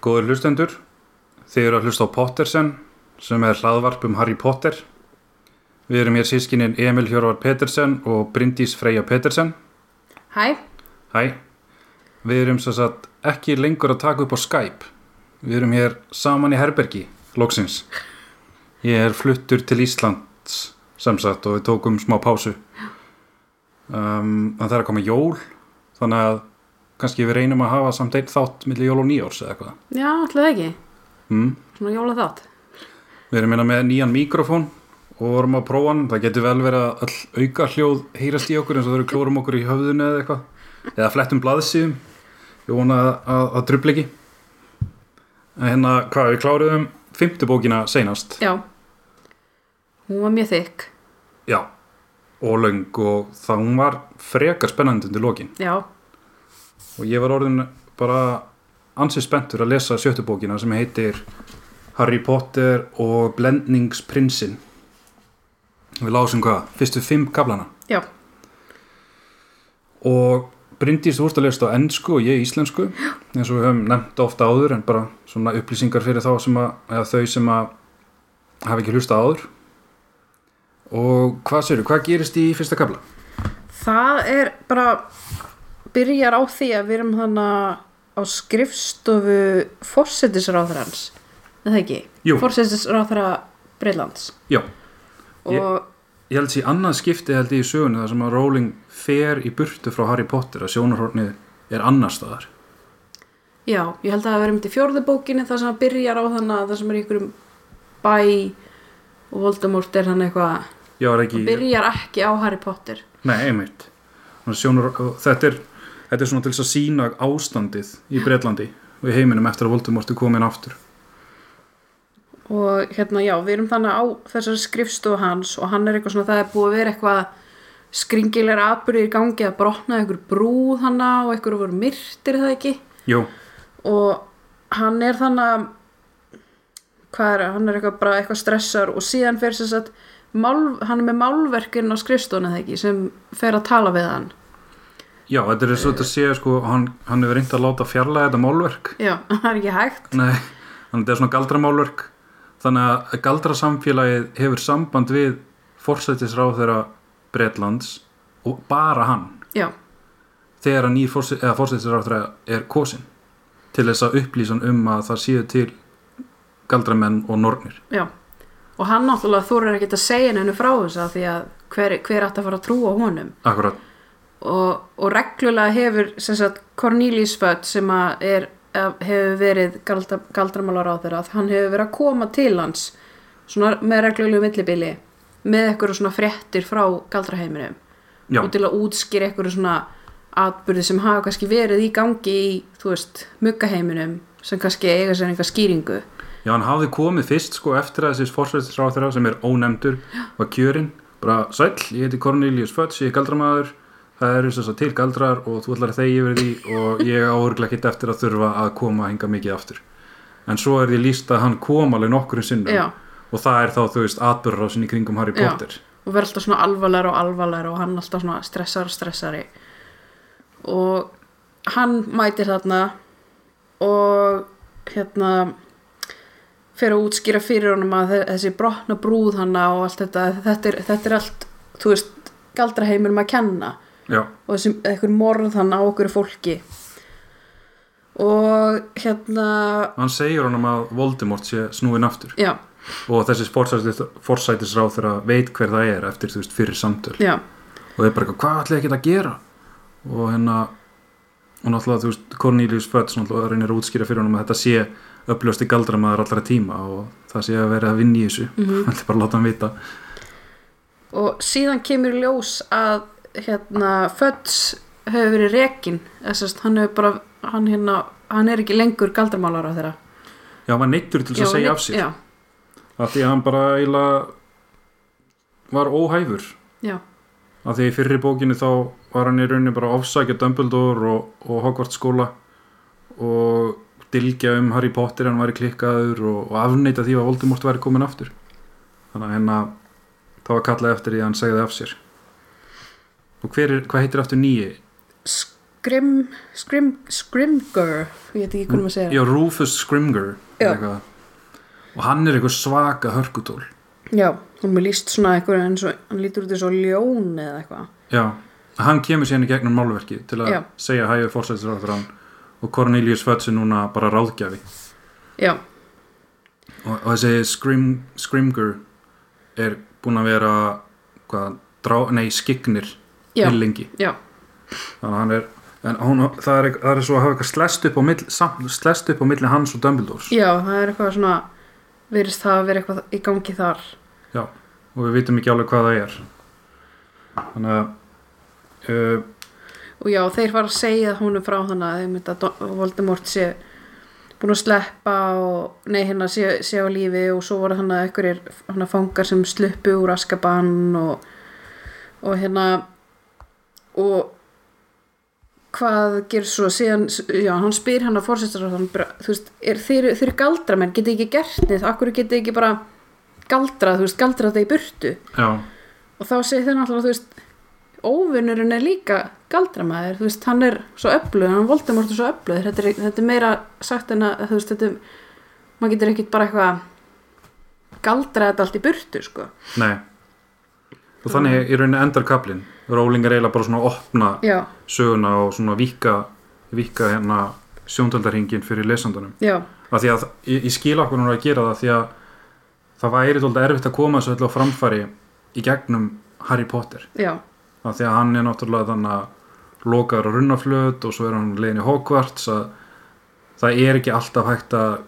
Góður hlustendur, þið eru að hlusta á Pottersen sem er hlaðvarp um Harry Potter. Við erum hér sískininn Emil Hjörvar Petersen og Bryndís Freyja Petersen. Hæ, Hæ, við erum svo satt ekki lengur að taka upp á Skype. Við erum hér saman í herbergi, loksins. Ég er fluttur til Íslands sem sagt og við tókum smá pásu. Um, það er að koma jól, þannig að kannski við reynum að hafa samt einn þátt millir jól og nýjárs eða eitthvað. já, ætlaði ekki Mm. Svona jóla þátt Við erum hérna með nýjan mikrofón og vorum að prófa hann. Það getur vel verið að all auka hljóð heyrast í okkur eins og þau eru klórum okkur í höfðinu eða eitthvað. Eða flettum blaðsíðum. Ég vona að, að, að drubla ekki. En hérna, hvað, við kláruðum fymtu bókina seinast. Já Hún var mjög þykk Já. Og löng og það hún var frekar spennandi undir lokin. Já, Og ég var orðin bara ansið spenntur að lesa sjöttu bókina sem heitir Harry Potter og Blendningsprinsinn. Við lásum hvað? Fyrstu fimm kaplana. já, Og Bryndís, þú ert að lesa á ennsku og ég íslensku eins og við höfum nefnt ofta áður en bara svona upplýsingar fyrir þá sem að, eða þau sem að hafa ekki hlusta áður. Og hvað séru, hvað gerist í fyrsta kapla? það er bara byrjar á því að við erum þannig á skrifstofu fórsetisráþrans er það ekki? Fórsetisráþra Breitlands og Ég- ég held sér annað skipti held ég í sögunni þar sem að Rowling fer í burtu frá Harry Potter að sjónarhornið er annar staðar. já, ég held að það verið myndi fjórðu bókinni það sem að byrjar á þannig að það sem er einhverjum bæ og Voldemort er hann eitthvað Já, ekki... byrjar ekki á Harry Potter Nei, einmitt. Og þetta, er, þetta er svona til þess að sína ástandið í Breitlandi og í heiminum eftir að Voldemort er komin aftur. og hérna já, við erum þannig á þessari skrifstofu hans og hann er eitthvað svona, það er búið að vera eitthvað skringilegra atbyrðir í gangi að brotna einhver brúð hana og einhver voru myrtir það ekki? Jú, og hann er þannig að hvað er, hann er eitthvað bara eitthvað stressar og síðan fer sem sagt mál, hann er með málverkin á skrifstofuna það ekki sem fer að tala við hann já, þetta er svo að segja sko, hann, hann hefur reynd að láta fjarlæga þetta málverk. já, það er ekki hægt Nei, þannig að þetta er svona galdramálverk. Þannig að galdrasamfélagið hefur samband við forsættisráð þeirra Breitlands og bara hann. já, þegar að nýr fórsættisráðra er kosin til þess að upplýsa hann um að það séu til galdramenn og nornir já og hann náttúrulega þúrir ekki að segja hennu frá þess að hver, hver ætti að fara að trúa honum akkurat, og, og reglulega hefur sagt Cornelius Född sem að er, að hefur verið galdra, galdramálar á þeirra hann hefur verið að koma til hans svona með reglulegu millibili með eitthvað svona fréttir frá galdraheiminum já, og til að útskýra eitthvað svona atbyrði sem hafa kannski verið í gangi í, þú veist, muggaheiminum sem kannski eiga sér einhver skýringu. Já hann hafði komið fyrst sko eftir að þessi fórsættisráðra sem er ónefndur var kjörinn, bara sæll ég heiti Cornelius Fudge, ég er galdramæður það eru þess að til galdrar og þú ætlar að þegi yfir því og ég áurgla ekkert eftir að þurfa að koma að hinga mikið aftur. En svo er því líst að hann kom alveg nokkurinn sinnum Já. og það er þá þú veist atbyrðrásin í kringum Harry Já. Potter. Og verður alltaf svona alvarlegar og alvarlegar og hann alltaf svona stressar og stressari. Og hann mætir þarna og hérna fyrir að útskýra fyrir honum að þe- þessi brotna brúð hana og allt þetta. Þetta er, þetta er allt, þú veist galdraheimur að kenna já, og þessi eitthvað morð hann á okkur fólki. Og hérna hann segir honum að Voldemort sé snúin aftur. Já, og þessi forsætisráð þeirra veit hver það er eftir þú veist fyrir samtöl. Já, og þeir bara eitthvað, hvað ætlaði ekki að gera? Og hérna og náttúrulega þú veist Cornelius Fudge náttúrulega reynir að útskýra fyrir honum að þetta sé upplösti galdramæður allra tíma og það sé að vera að vinna í þessu. Mm Mhm. -hmm. ætla bara að láta hann vita. Og síðan kemur í ljós að hérna Föds hefur verið rekin þessast hann hefur bara hann, hérna, hann er ekki lengur galdramálar á þeirra já, hann var neittur til þess að segja af sér. af því að hann bara eiginlega var óhæfur. Já, af því að í fyrri bókinni þá var hann í rauninni bara að ofsækja Dumbledore og, og Hogwarts skóla og dilgja um Harry Potter hann væri klikkaður og, og afneita því að Voldemort væri komin aftur. Þannig að hérna þá var kallað eftir því að hann segði af sér og hver er, hvað heitir aftur nýji? Scrim Scrim Scrimger ég veit ekki hvernig maður segir. Já, Rufus eitthvað. og hann er eitthvað svaka hörkutól. Já, hún er líst svona eitthvað eins og hann lítur út eins og ljón eða eitthvað. Já, hann kemur síðan í gegnum málverki til að Já. segja hæfið fórsættisráður og Cornelius Fötz er núna bara ráðgjafi. Já, og, og þessi Scrim, Scrimger er búin að vera hvað, drá, nei, skignir já, þannig að hann er en hún, það, er, það er svo að hafa eitthvað slest upp á milli, slest upp á milli hans og Dumbledores. Já, það er eitthvað svona virðist það að vera eitthvað í gangi þar. Já, og við vitum ekki alveg hvað það er. Þannig að uh, og já, þeir var að segja húnum frá þannig að Voldemort sé búin að sleppa og nei hérna sé, sé á lífi og svo voru þannig að einhverjir hana, fangar sem sluppu úr askabann og, og hérna og hvað gerir svo? Síðan, já, hann spyr hann að fórsættar þú veist, er, þeir, þeir galdramenn geti ekki gert neitt, akkur geti ekki bara galdrað, þú veist, galdrað það í burtu? Já, og þá segir þeir náttúrulega þú veist óvinnurinn er líka galdramæður þú veist, hann er svo öflug hann Voldemort er svo öflug, þetta er, þetta er meira sagt en að þú veist, þetta er maður getur ekkit bara eitthvað galdrað allt í burtu, sko. Nei. Og þannig í rauninni endar kaplinn Róling er eiginlega bara svona að opna já, söguna og svona vika vika hérna sjóndöldarhingin fyrir lesandunum af því að ég, ég skil okkur er að gera það því að það væri tóldið erfitt að koma þessu öllu á framfæri í gegnum Harry Potter. Já, af því að hann er náttúrulega þannig að lokaður á runnaflöt og svo er hann leiðin í Hogwarts að það er ekki alltaf hægt að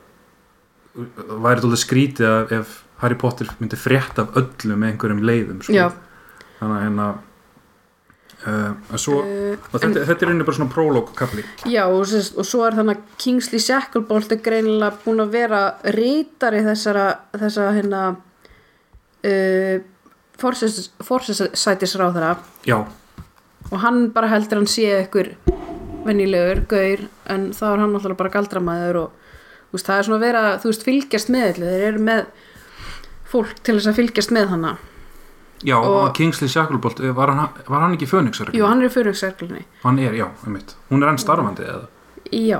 væri tóldið skrítið að ef Harry Potter myndi frétt af öllu með einhverjum leiðum sko. þannig að hérna uh, en svo, uh, og þetta, þetta er rauninni bara svona prólógkapli já og, og svo er þannig að Kingsley Shacklebolt er greinilega búin að vera rítari þessara þessa hérna uh, forsætisráðara já, og hann bara heldur hann sé ykkur venjulegur, gaur en þá er hann náttúrulega bara galdramæður og veist, það er svona að vera, þú veist, fylgjast með þeir eru með fólk til þess að fylgjast með hana já og, Kingsley Shacklebolt eh, var hann, var hann ekki fönixar Jú, hann er í fyrirserglunni hann er, já, einmitt. Hún er enn starfandi eða? Já,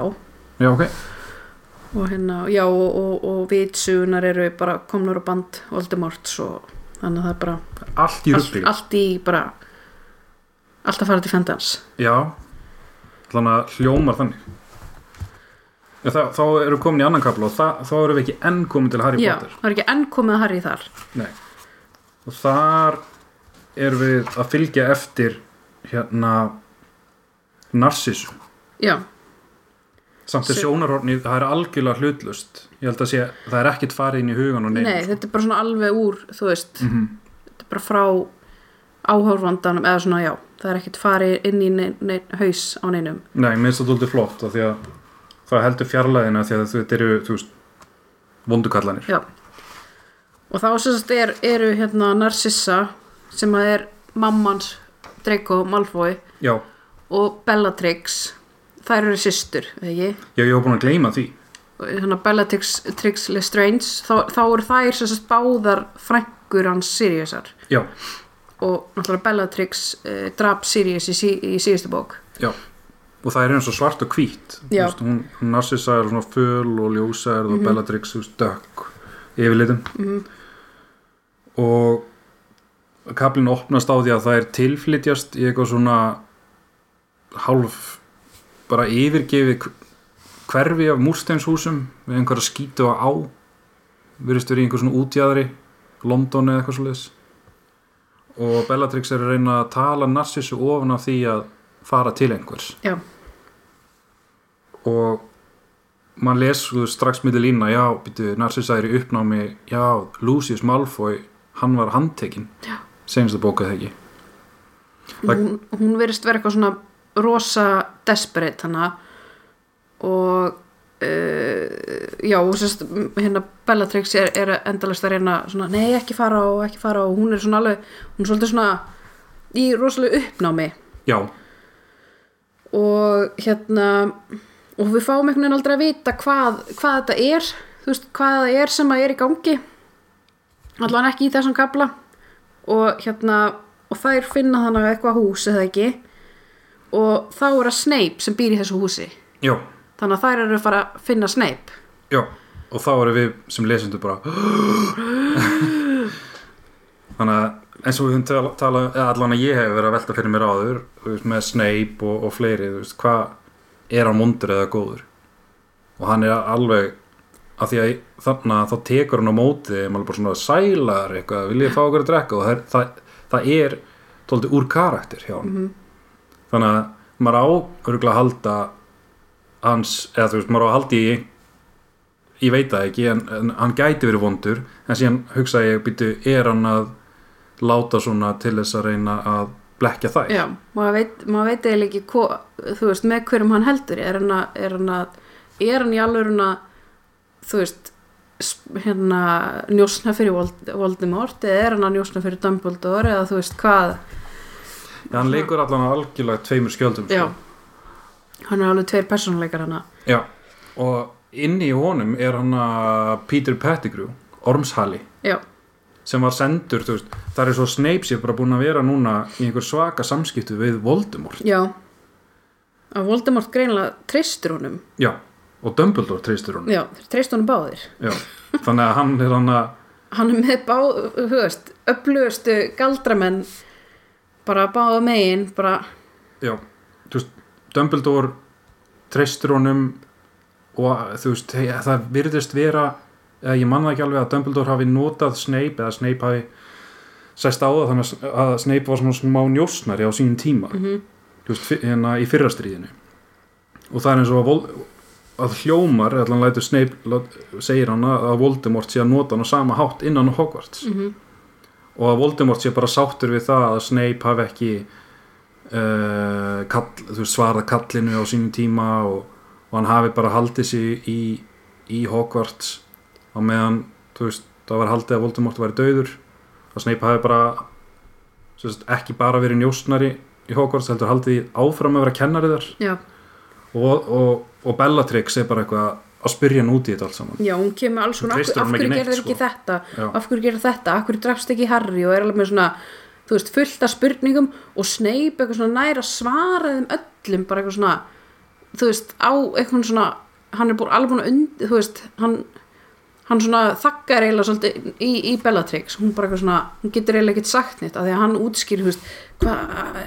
já, ok, og hérna, já og, og, og vitsunar eru bara komnur á band Voldemorts og þannig að það er bara allt í allt, rugli. Allt í bara allt að fara til fendans. Já, þannig að hljómar þannig. Já, það, þá við komin í annan kapla og það, þá erum við ekki enn komin til Harry Já, Potter. það er ekki enn komið að Harry þar. Nei. Og þar erum við að fylgja eftir hérna Narcissu Já, samt Sem- sjónarhornið, það er algjörlega hlutlust ég held að sé, það er ekkit farið inn í hugan og nei, neinn þetta er bara svona alveg úr þú veist, mm þetta er bara frá áhörfandanum eða svona, já, það er ekkert farið inn í nein, nein, haus á neinum. Nei, mér finnst það dóldi flott því það heldur fjarlæðina því að þetta eru, vondukallanir Já Og þá sem sagt er, eru hérna Narcissa sem að er mammans Draco Malfoy Já, og Bellatrix. Þær eru systur, eða ekki? Já, ég var búin að gleyma því. Hérna Bellatrix Trix Lestrange þá, þá eru þær sem sagt báðar frængur hans Siriusar. Já, og náttúrulega Bellatrix uh, drap Sirius í, sí, í síðustu bók. Já. Og það er eins og svart og hvít. Veist, hún, hún Narcissa er svona föl og ljósær og Mhm. Bellatrix, þú veist, dökk yfirlitum. Mm og kaplinn opnast á því að það er tilflytjast í eitthvað svona hálf bara yfirgefið hv- hverfi af múrsteinshúsum við einhverja skítu á virðist verið í einhver svona útjæðri London eða eitthvað svo og Bellatrix er að reyna að tala Narcissu ofan af því að fara til einhvers. Já, og maður les þú veist, strax milli lína, já, býtu, Narcissa er í uppnámi, já, Lucius Malfoy hann var handtekinn. Senstu bókað ekki. Það- hún, hún verist vera eitthvað svona rosa desperate hana. Og uh, já, og sérst hérna Bellatrix er, er endalist að reyna svona, nei ekki fara og ekki fara og. Hún er svona alveg, hún er svolítið svona í rosalega uppnámi. Já, og hérna og við fáum einhvern veginn aldrei að vita hvað, hvað þetta er. Þú veist, hvað það er sem að er í gangi allan ekki í þessum kabla og hérna og þær finna þannig eitthvað hús eða ekki. Og þá er það Snape sem býr í þessu húsi. Já, þannig að þær eru að fara að finna Snape. Já og þá erum við sem lesendur bara þannig að eins og við höfum tala, tala eða allan að ég hef verið að velta fyrir mér áður veist, með Snape og, og fleiri hvað er hann mundur eða góður? Og hann er alveg að því að þannig að þá tekur hann á móti maður bara svona sælar eitthvað vil ég fá okkur að drekka? Og það, það, það er tóldi úr karakter hjá hann þannig að maður á örgulega að halda hans, eða þú veist, maður á að halda í ég veit það ekki en, en hann gæti verið vondur en síðan hugsa ég, býtu, er hann að láta svona til þess að reyna að blekja þær? Já, maður veit, maður veit eiginlega ekki hvo, þú veist, með hverjum hann heldur. Er hann að, er hann að er hann í alveg þú veist hérna njósna fyrir Vold- Voldemort eða er hann að njósna fyrir Dumbledore eða þú veist hvað? Já, hann leikur allan að algjörlega tveimur skjöldum sko. já, hann er alveg tveir persónuleikar hana Já, og inni í honum er hann að Peter Pettigrew, Ormshali. Já, sem var sendur, þú veist, það er svo Snape sé bara búin að vera núna í einhver svaka samskiptu við Voldemort. Já. Að Voldemort greinlega treystur honum. Já, og Dumbledore treystur hún já, þeir treyst honum báðir. Já, þannig að hann er hann að hann er með bá, þú veist öflugustu galdramenn bara báða megin bara, já, þú veist, Dumbledore treystur honum og þú veist, hey, það virðist vera eða ég man það ekki alveg að Dumbledore hafi notað Snape eða Snape hafi sæst á það þannig að- Snape var svona smá njósnari á sínum tíma. Mhm. þú veist, hérna í fyrrastriðinu og það er eins og að, að hljómar, allan lætur Snape lát- segir hann að Voldemort sé að nota hann á sama hátt innan á Hogwarts. Mhm. og að Voldemort sé bara sáttur við það að Snape hafi ekki uh, kall, veist, svarað kallinu á sínum tíma og, og hann hafi bara haldið sig í, í Hogwarts á meðan, veist, það var haldið að Voldemort væri döður að Snape hafi bara sagt, ekki bara verið njósnari í Hogwarts, heldur haldið áfram að vera kennari þar. Já, og, og, og Bellatrix er bara eitthvað að spyrja hann út í þetta allt saman. Já, hún kemur alls svona af, af hverju gerður neitt, ekki sko. þetta? Já. af hverju gerður þetta, af hverju drafst ekki Harry? Og er alveg með svona, þú veist, fullt af spurningum og Snape eitthvað svona nær að svara þeim öllum, bara eitthvað svona þú veist, á eitthvað svona hann er búin alveg búin að undi, þú veist hann, hann svona þakkar eiginlega svolítið í, í Bellatrix, hún bara eitthvað svona hún getur eiginlega ekkert sagt neitt, af því að hann útskýr þú veist, hvað,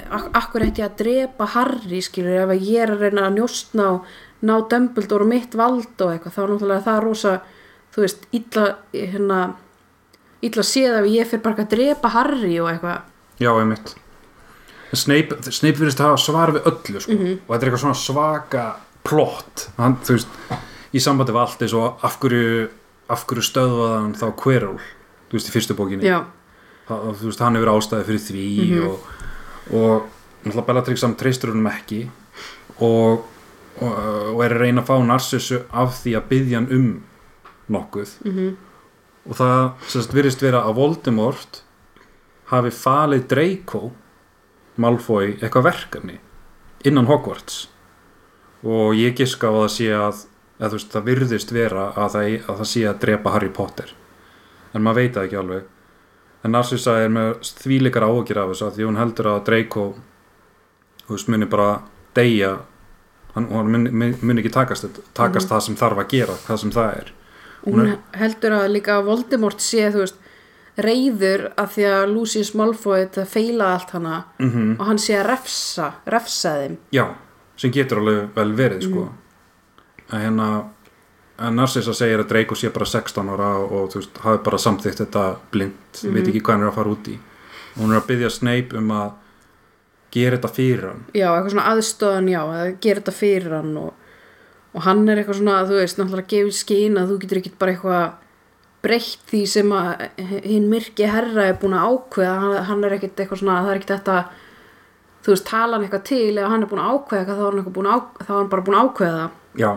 akkur ætti að drepa Harry, skilur, ef ég er að reyna að njóstna og ná Dumbledore og mitt vald og eitthvað, þá er náttúrulega það rosa, þú veist, illa hérna, illa séð ef ég fyrir bara að drepa Harry og eitthvað. Já, einmitt. Snape, Snape virðist að hafa svar við öllu sko. Mhm. og þetta er eitthvað svona svaka plott. Hann, þú veist, í sambandi við allt eins og af hverju, af hverju stöðvaði hann þá Quirrell, þú veist, í fyrstu bókinni? Já, það, þú veist, hann hefur ástæði fyrir því og, og náttúrulega Bellatrix samt treystur húnum ekki og, og, og er að reyna að fá Narcissu af því að byggja hann um nokkuð. Mhm, og það sérst, virðist vera að Voldemort hafi falið Draco Malfoy eitthvað verkefni innan Hogwarts. Og ég giska á að það sé að, að veist, það virðist vera að það, að það sé að drepa Harry Potter. En maður veit það ekki alveg. En Narcissa er með þvíleikar áhugir af þessu af því hún heldur að Draco veist, muni bara deyja hann, hann muni muni ekki takast, takast það sem þarf að gera það sem það er. Hún hún heldur að líka Voldemort sé, veist reyður að því að Lucius Malfoy þetta feila allt hana mm og hann sé að refsa, refsa þeim. Já, sem getur alveg vel verið sko. Að hérna að Narcissa segir að Draco sé bara 16 ára og þú veist, hafi bara samþykkt þetta blind, veit ekki hvað hann er að fara út í. Hún er að byggja Snape um að gera þetta fyrir hann. Já, eitthvað svona aðstöðan, já, að gera þetta fyrir hann og, og hann er eitthvað svona, þú veist, náttúrulega gefið skýn að þú getur ekki bara eitthvað breytt því sem að hinn myrki herra er búin að ákveða. Hann, er ekkit eitthvað svona, það er ekkit þetta þú veist, tala hann eitthvað til ef hann er búin að ákveða þá er hann, búin að þá er hann bara búin að ákveða Já,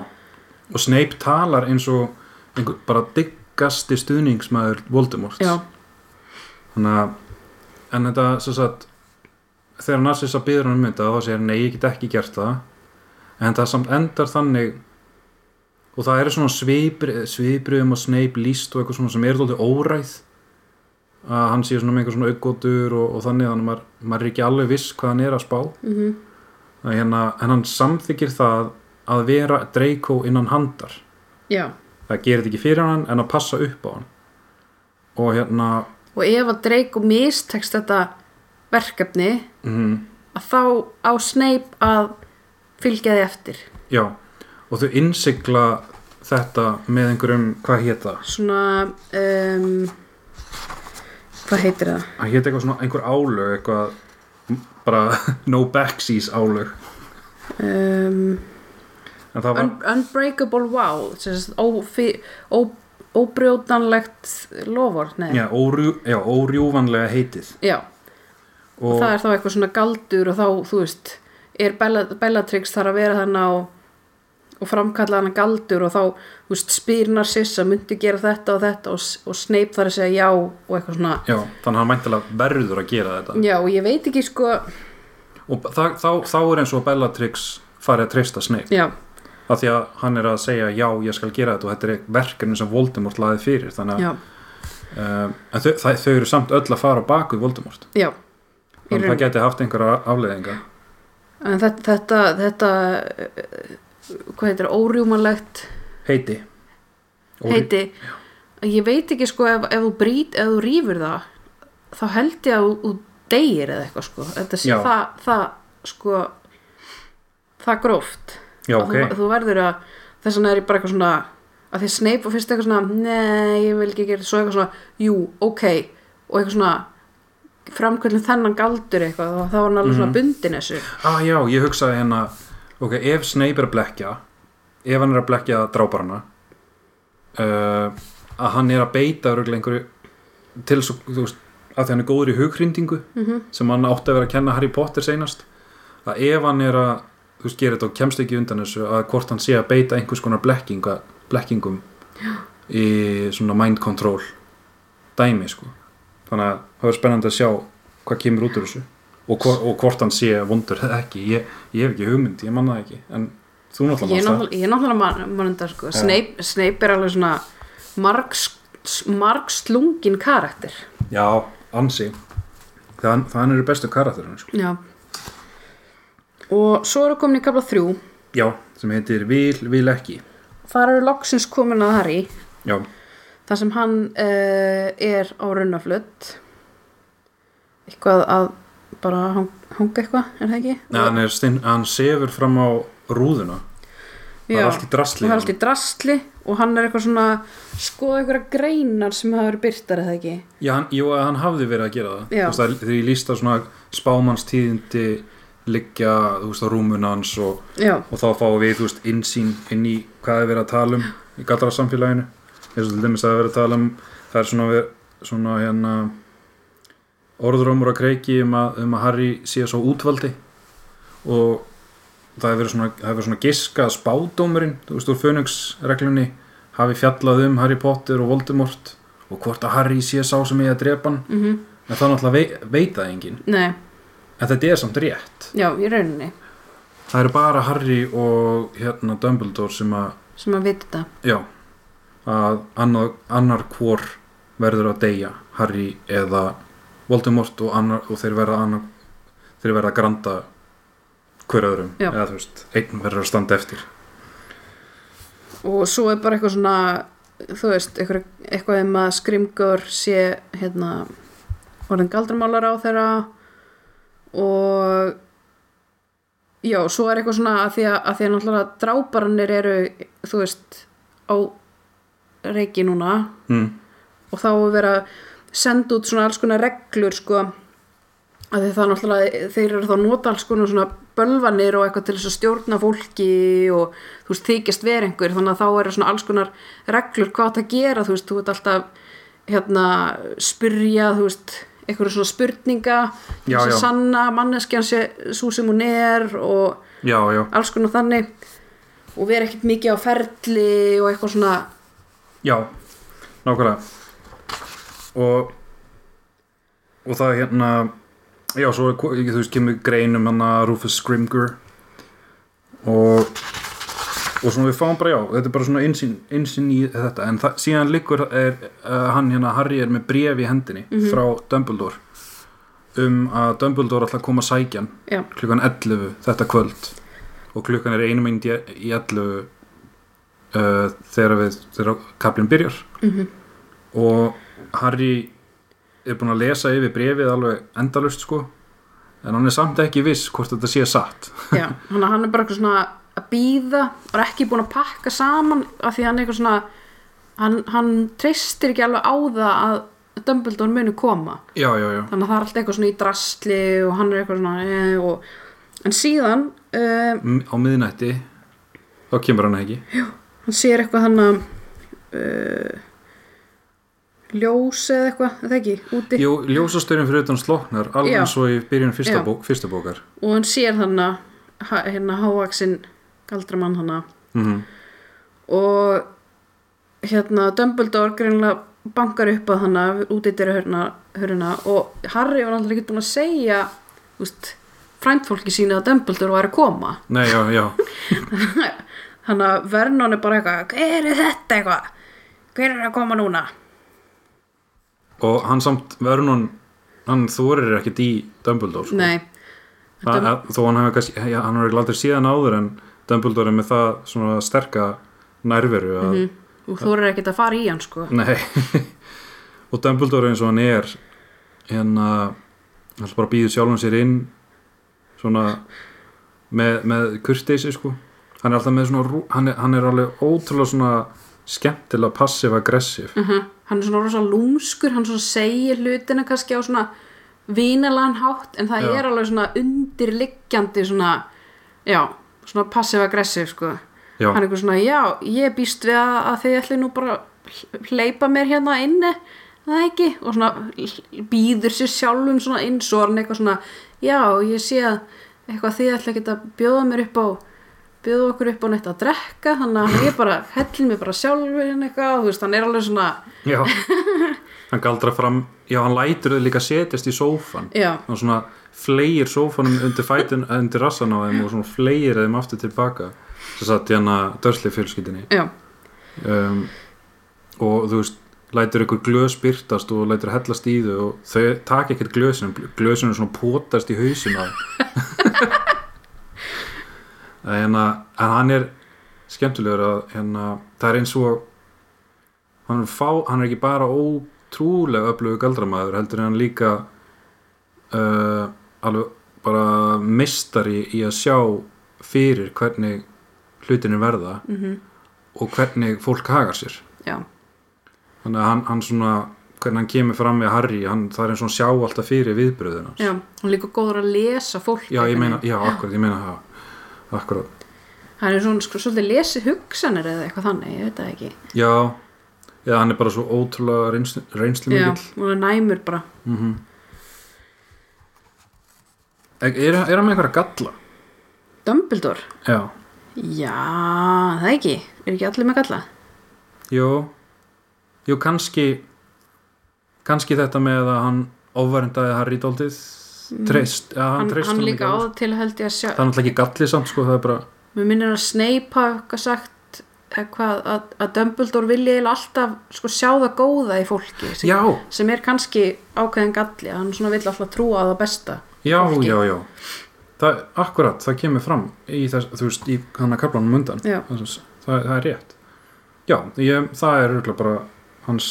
og Snape talar eins og einhver, bara diggasti stuðningsmaður Voldemort Já, þannig að en þetta svo sagt þegar Narcissa býður hann um þetta þá segir hann, nei ég get ekki gert það. En það samt endar þannig og það eru svona svipri, svipriðum og Snape líst og eitthvað svona sem er þóttið óræð að hann sé svona með einhver svona auggotur og, og þannig þannig að maður, maður er ekki alveg viss hvað hann er að spá. Mhm, að hérna, en hann samþykir það að vera Draco innan handar. Já. Það gerir þetta ekki fyrir hann en að passa upp á hann. Og hérna og ef að Draco mistekst þetta verkefni mm, að þá á Snape að fylgja því eftir. Já, og þau innsigla þetta með einhverjum hvað hétt það? svona um, hvað heitir það? Það hétt eitthvað svona einhver álög eitthvað bara no backseas álög. Um, var, un unbreakable wow sem sagt, ófi- ó- óbrjótanlegt lofur nei, já, órjú, já, órjúvanlega heitið. Já, og það er þá eitthvað svona galdur og þá, þú veist, er Bella, Bellatrix þarf að vera þannig á og framkalla hana galdur og þá þú veist, spyr Narcissa, myndi gera þetta og þetta? Og, og Snape þarf að segja já og eitthvað svona, já, þannig að hann mæntilega verður að gera þetta. Já og ég veit ekki sko, og það, þá, þá er eins og Bellatrix farið að treysta Snape. Já, af því að hann er að segja já, ég skal gera þetta og þetta er verkefni sem Voldemort laði fyrir. Þannig að um, þau, þau eru samt öll að fara á baku Voldemort. Já þannig að það geti haft einhverja afleðinga en þetta, þetta, þetta eh, hvað heitir, órjúmanlegt heiti. Órí- heiti. Ég veit ekki sko ef, ef þú brýt, ef þú rýfur það þá held ég að þú- deyir eða eitthvað sko. Þetta sé það, það sko það gróft. Já, Að ok, þú, þú verður að þess vegna er ég bara eitthvað svona að því Snape og fyrst eitthvað svona nei, ég vil ekki gera þetta." svo eitthvað svona, jú, ok. Og eitthvað svona framkvöldin þennan galdur eitthvað og þá var hann alveg Mhm. svona bundin þessu. Ah já, ég hugsaði hérna ok, ef Snape er að blekja ef hann er að blekja dráparana uh, að hann er að beita örugglega einhverju til svo, þú veist, að því hann er góður í hughrindingu mm sem hann átti að vera að kenna Harry Potter seinast að ef hann er að þú veist, gera þetta og kemst ekki undan þessu að hvort hann sé að beita einhvers konar blekkinga, blekkingum í svona mind control dæmi sko. Þannig að það er spennandi að sjá hvað kemur út úr þessu. Og, hvor, og hvort hann sé vondur eða ekki, ég, ég hef ekki hugmynd ég manna það ekki, en þú náttúrulega manst það. ég náttúrulega man, manundar sko. Snape, Snape er alveg svona margs, margslungin karakter. Já, ansi. Það, það eru bestu karakterinu sko. já. Og svo eru komin í kapla þrjú. Já, sem heitir Vil, vil ekki. Þar eru loksins komin að Harry. Já, þar sem hann uh, er á runnaflutt eitthvað að bara hang, hanga eitthvað, er það ekki? Nei, hann, er stinn, hann sefur fram á rúðuna. Það er allt í drasli og það er allt í drasli og hann er eitthvað svona skoða einhverja greinar sem hafa verið byrtar eða ekki? Já, hann, jú, hann hafði verið að gera það. Já. Þú veist, það- þegar ég líst að svona spámannstíðindi liggja, þú veist, á rúmunans og, já, og þá fáum við, þú veist, insýn inn í hvað er verið að tala um í gallra samfélaginu eins og til dæmis að er verið að tala um það er svona, svona hérna orðrómur að kreiki um að, um að Harry sé svo útvaldi. Og það hefur verið svona, verið svona giska spádómurinn, þú veist, úr fönungsreglunni hafi fjallað um Harry Potter og Voldemort og hvort að Harry sé sá sem ég að drepa hann. Mhm, en það náttúrulega vei, veit það enginn. Nei, en þetta er samt rétt. Já, í rauninni. Það eru bara Harry og hérna Dumbledore sem að sem að vita þetta. Já, að annar, annar hvor verður að deyja Harry eða Voldemort og, annar, og þeir verða annar, þeir verða að granda hver öðrum Já. eða þú veist, einn verður að standa eftir og svo er bara eitthvað svona þú veist, eitthvað, eitthvað um að skrimgur sé hérna orðin galdramálar á þeirra og já, svo er eitthvað svona að því að, að því að náttúrulega dráparannir eru þú veist á reiki núna mm. og þá er verið að senda út svona alls konar reglur sko að því það náttúrulega þeir eru þá að nota alls konar svona bölvanir og eitthvað til þess að stjórna fólki og þú veist, þykjast vera einhver þannig að þá eru svona alls konar reglur hvað það gera, þú veist, þú veist alltaf hérna, spyrja þú veist, einhverju svona spurninga þess að sanna manneskjan sé svo sem hún er og já, já, alls konar þannig og vera ekkert mikið á ferli og eitthvað svona. Já nákvæmlega og og það er hérna já, svo er, þú veist, kemur grein um hann Rufus Scrimger og og svona við fáum bara já, þetta er bara svona einsinn, einsinn í þetta, en það, síðan liggur er, uh, hann hérna, Harry er með bref í hendinni frá Dumbledore um að Dumbledore ætla að koma að sækja hann já, klukkan 11 þetta kvöld. Og klukkan er einu mynd í í 11 uh, þegar við þegar kaplinn byrjar. Mhm. og Harry er búinn að lesa yfir brefið alveg endalust sko. En hann er samt ekki viss hvort þetta sé satt. Já hann, er bara eitthvað svona að býða og er ekki búin að pakka saman af því hann er eitthvað svona hann, hann treystir ekki alveg á það að Dumbledore muni koma. Já, já, já, þannig að það er alltaf eitthvað svona í drastli og hann er eitthvað svona e, og, en síðan uh, M á miðnætti þá kemur hann ekki. Hann sér eitthvað hann að uh, ljós eða eitthvað, það ekki, úti? Jú, ljósastörin fyrir utan sloknar alveg eins og í byrjun fyrsta, bók, fyrsta bókar. Og hann sér hann að hérna hávaksinn galdramann hann mm og hérna Dumbledore greinlega bankar upp að hana út í dyrir hörna, hörna og Harry var alltaf ekki búin að segja úst, frændfólki sína að Dumbledore var að koma. Nei, já, já, þannig að Vernon er bara eitthvað hver er þetta eitthvað? Hver er að koma núna og hann samt Vernon hann þorir ekkert í Dumbledore sko. nei, Það, að, þó hann hefur kannski, ja, hann hefur aldrei síðan áður en Dumbledore er með það svona sterka nærveru að, og þú er ekkert að fara í hann sko. Nei. Og Dumbledore eins og hann er hérna hann bara býður sjálfum sér inn svona með, með kurteisi sko. Hann er alltaf með svona, hann er, hann er alveg ótrúlega svona skemmtilega passiv-aggressiv uh hann er svona rosa lúmskur hann svona segir hlutina kannski á svona vinalan hátt en það Já. er alveg svona undirliggjandi svona já, svona passiv-aggressiv sko. Hann er eitthvað svona, já, ég býst við að, að þið ætli nú bara hleypa mér hérna inni, það ekki? Og svona býður sér sjálfum svona svo er hann eitthvað svona já, ég sé að eitthvað þið ætli ekki að bjóða mér upp á bjóða okkur upp á neitt að drekka þannig að ég bara hellin mér bara sjálfur hérna eitthvað, og þú veist, hann er alveg svona já. Hann galdra fram, já hann lætur þau líka setjast í sófan já, hann svona fleir sófanum undir fætin undir rassan á þeim og svona fleir þeim aftur tilbaka. Þess að hérna dörsli fjölskyldinni já, um, og þú veist lætur ykkur glös byrtast og lætur hellast í þau og þau taka ekkert glösin glösin er svona potast í hausin á en, en hann er skemmtilegur að hérna, það er eins og hann er, fá, hann er ekki bara ótrúlega öflugur galdramæður heldur en hann líka uh, alveg bara mistari í að sjá fyrir hvernig hlutinir verða mhm, og hvernig fólk hagar sér. Já. Þannig að hann, hann svona hvernig hann kemur fram með Harry hann, það er eins og hann sjá alltaf fyrir já, hann líka góður að lesa fólk já, ég meina, já, akkurat, ég meina það akkurat, hann er svona, sko, svolítið lesi hugsanir eða eitthvað þannig, ég veit það ekki. Já. Eða hann er bara svo ótrúlega reynslu, reynslu já, hann er næmur bara. Mm er, er, er hann með einhverja galla? Dumbledore? Já, Já, það ekki, er ekki allir með galla? Jú jú, kannski kannski þetta með að hann ofvarendaði Harry dálítið treyst, ja, hann, hann, treyst hann líka á til held ég að sjá það er náttúrulega ekki gallið samt sko, það er bara mér minnir að Snape hafa sagt eitthvað, að, að Dumbledore vilja alltaf sko, sjá það góða í fólki sem, sem er kannski ákveðin galli hann svona vill alltaf trúa á það besta Já, fólki. já, já. Það, Akkurat, það kemur fram í þess, þú veist, í hann að kaplanum undan það, það, er rétt. Já, ég, það er bara hans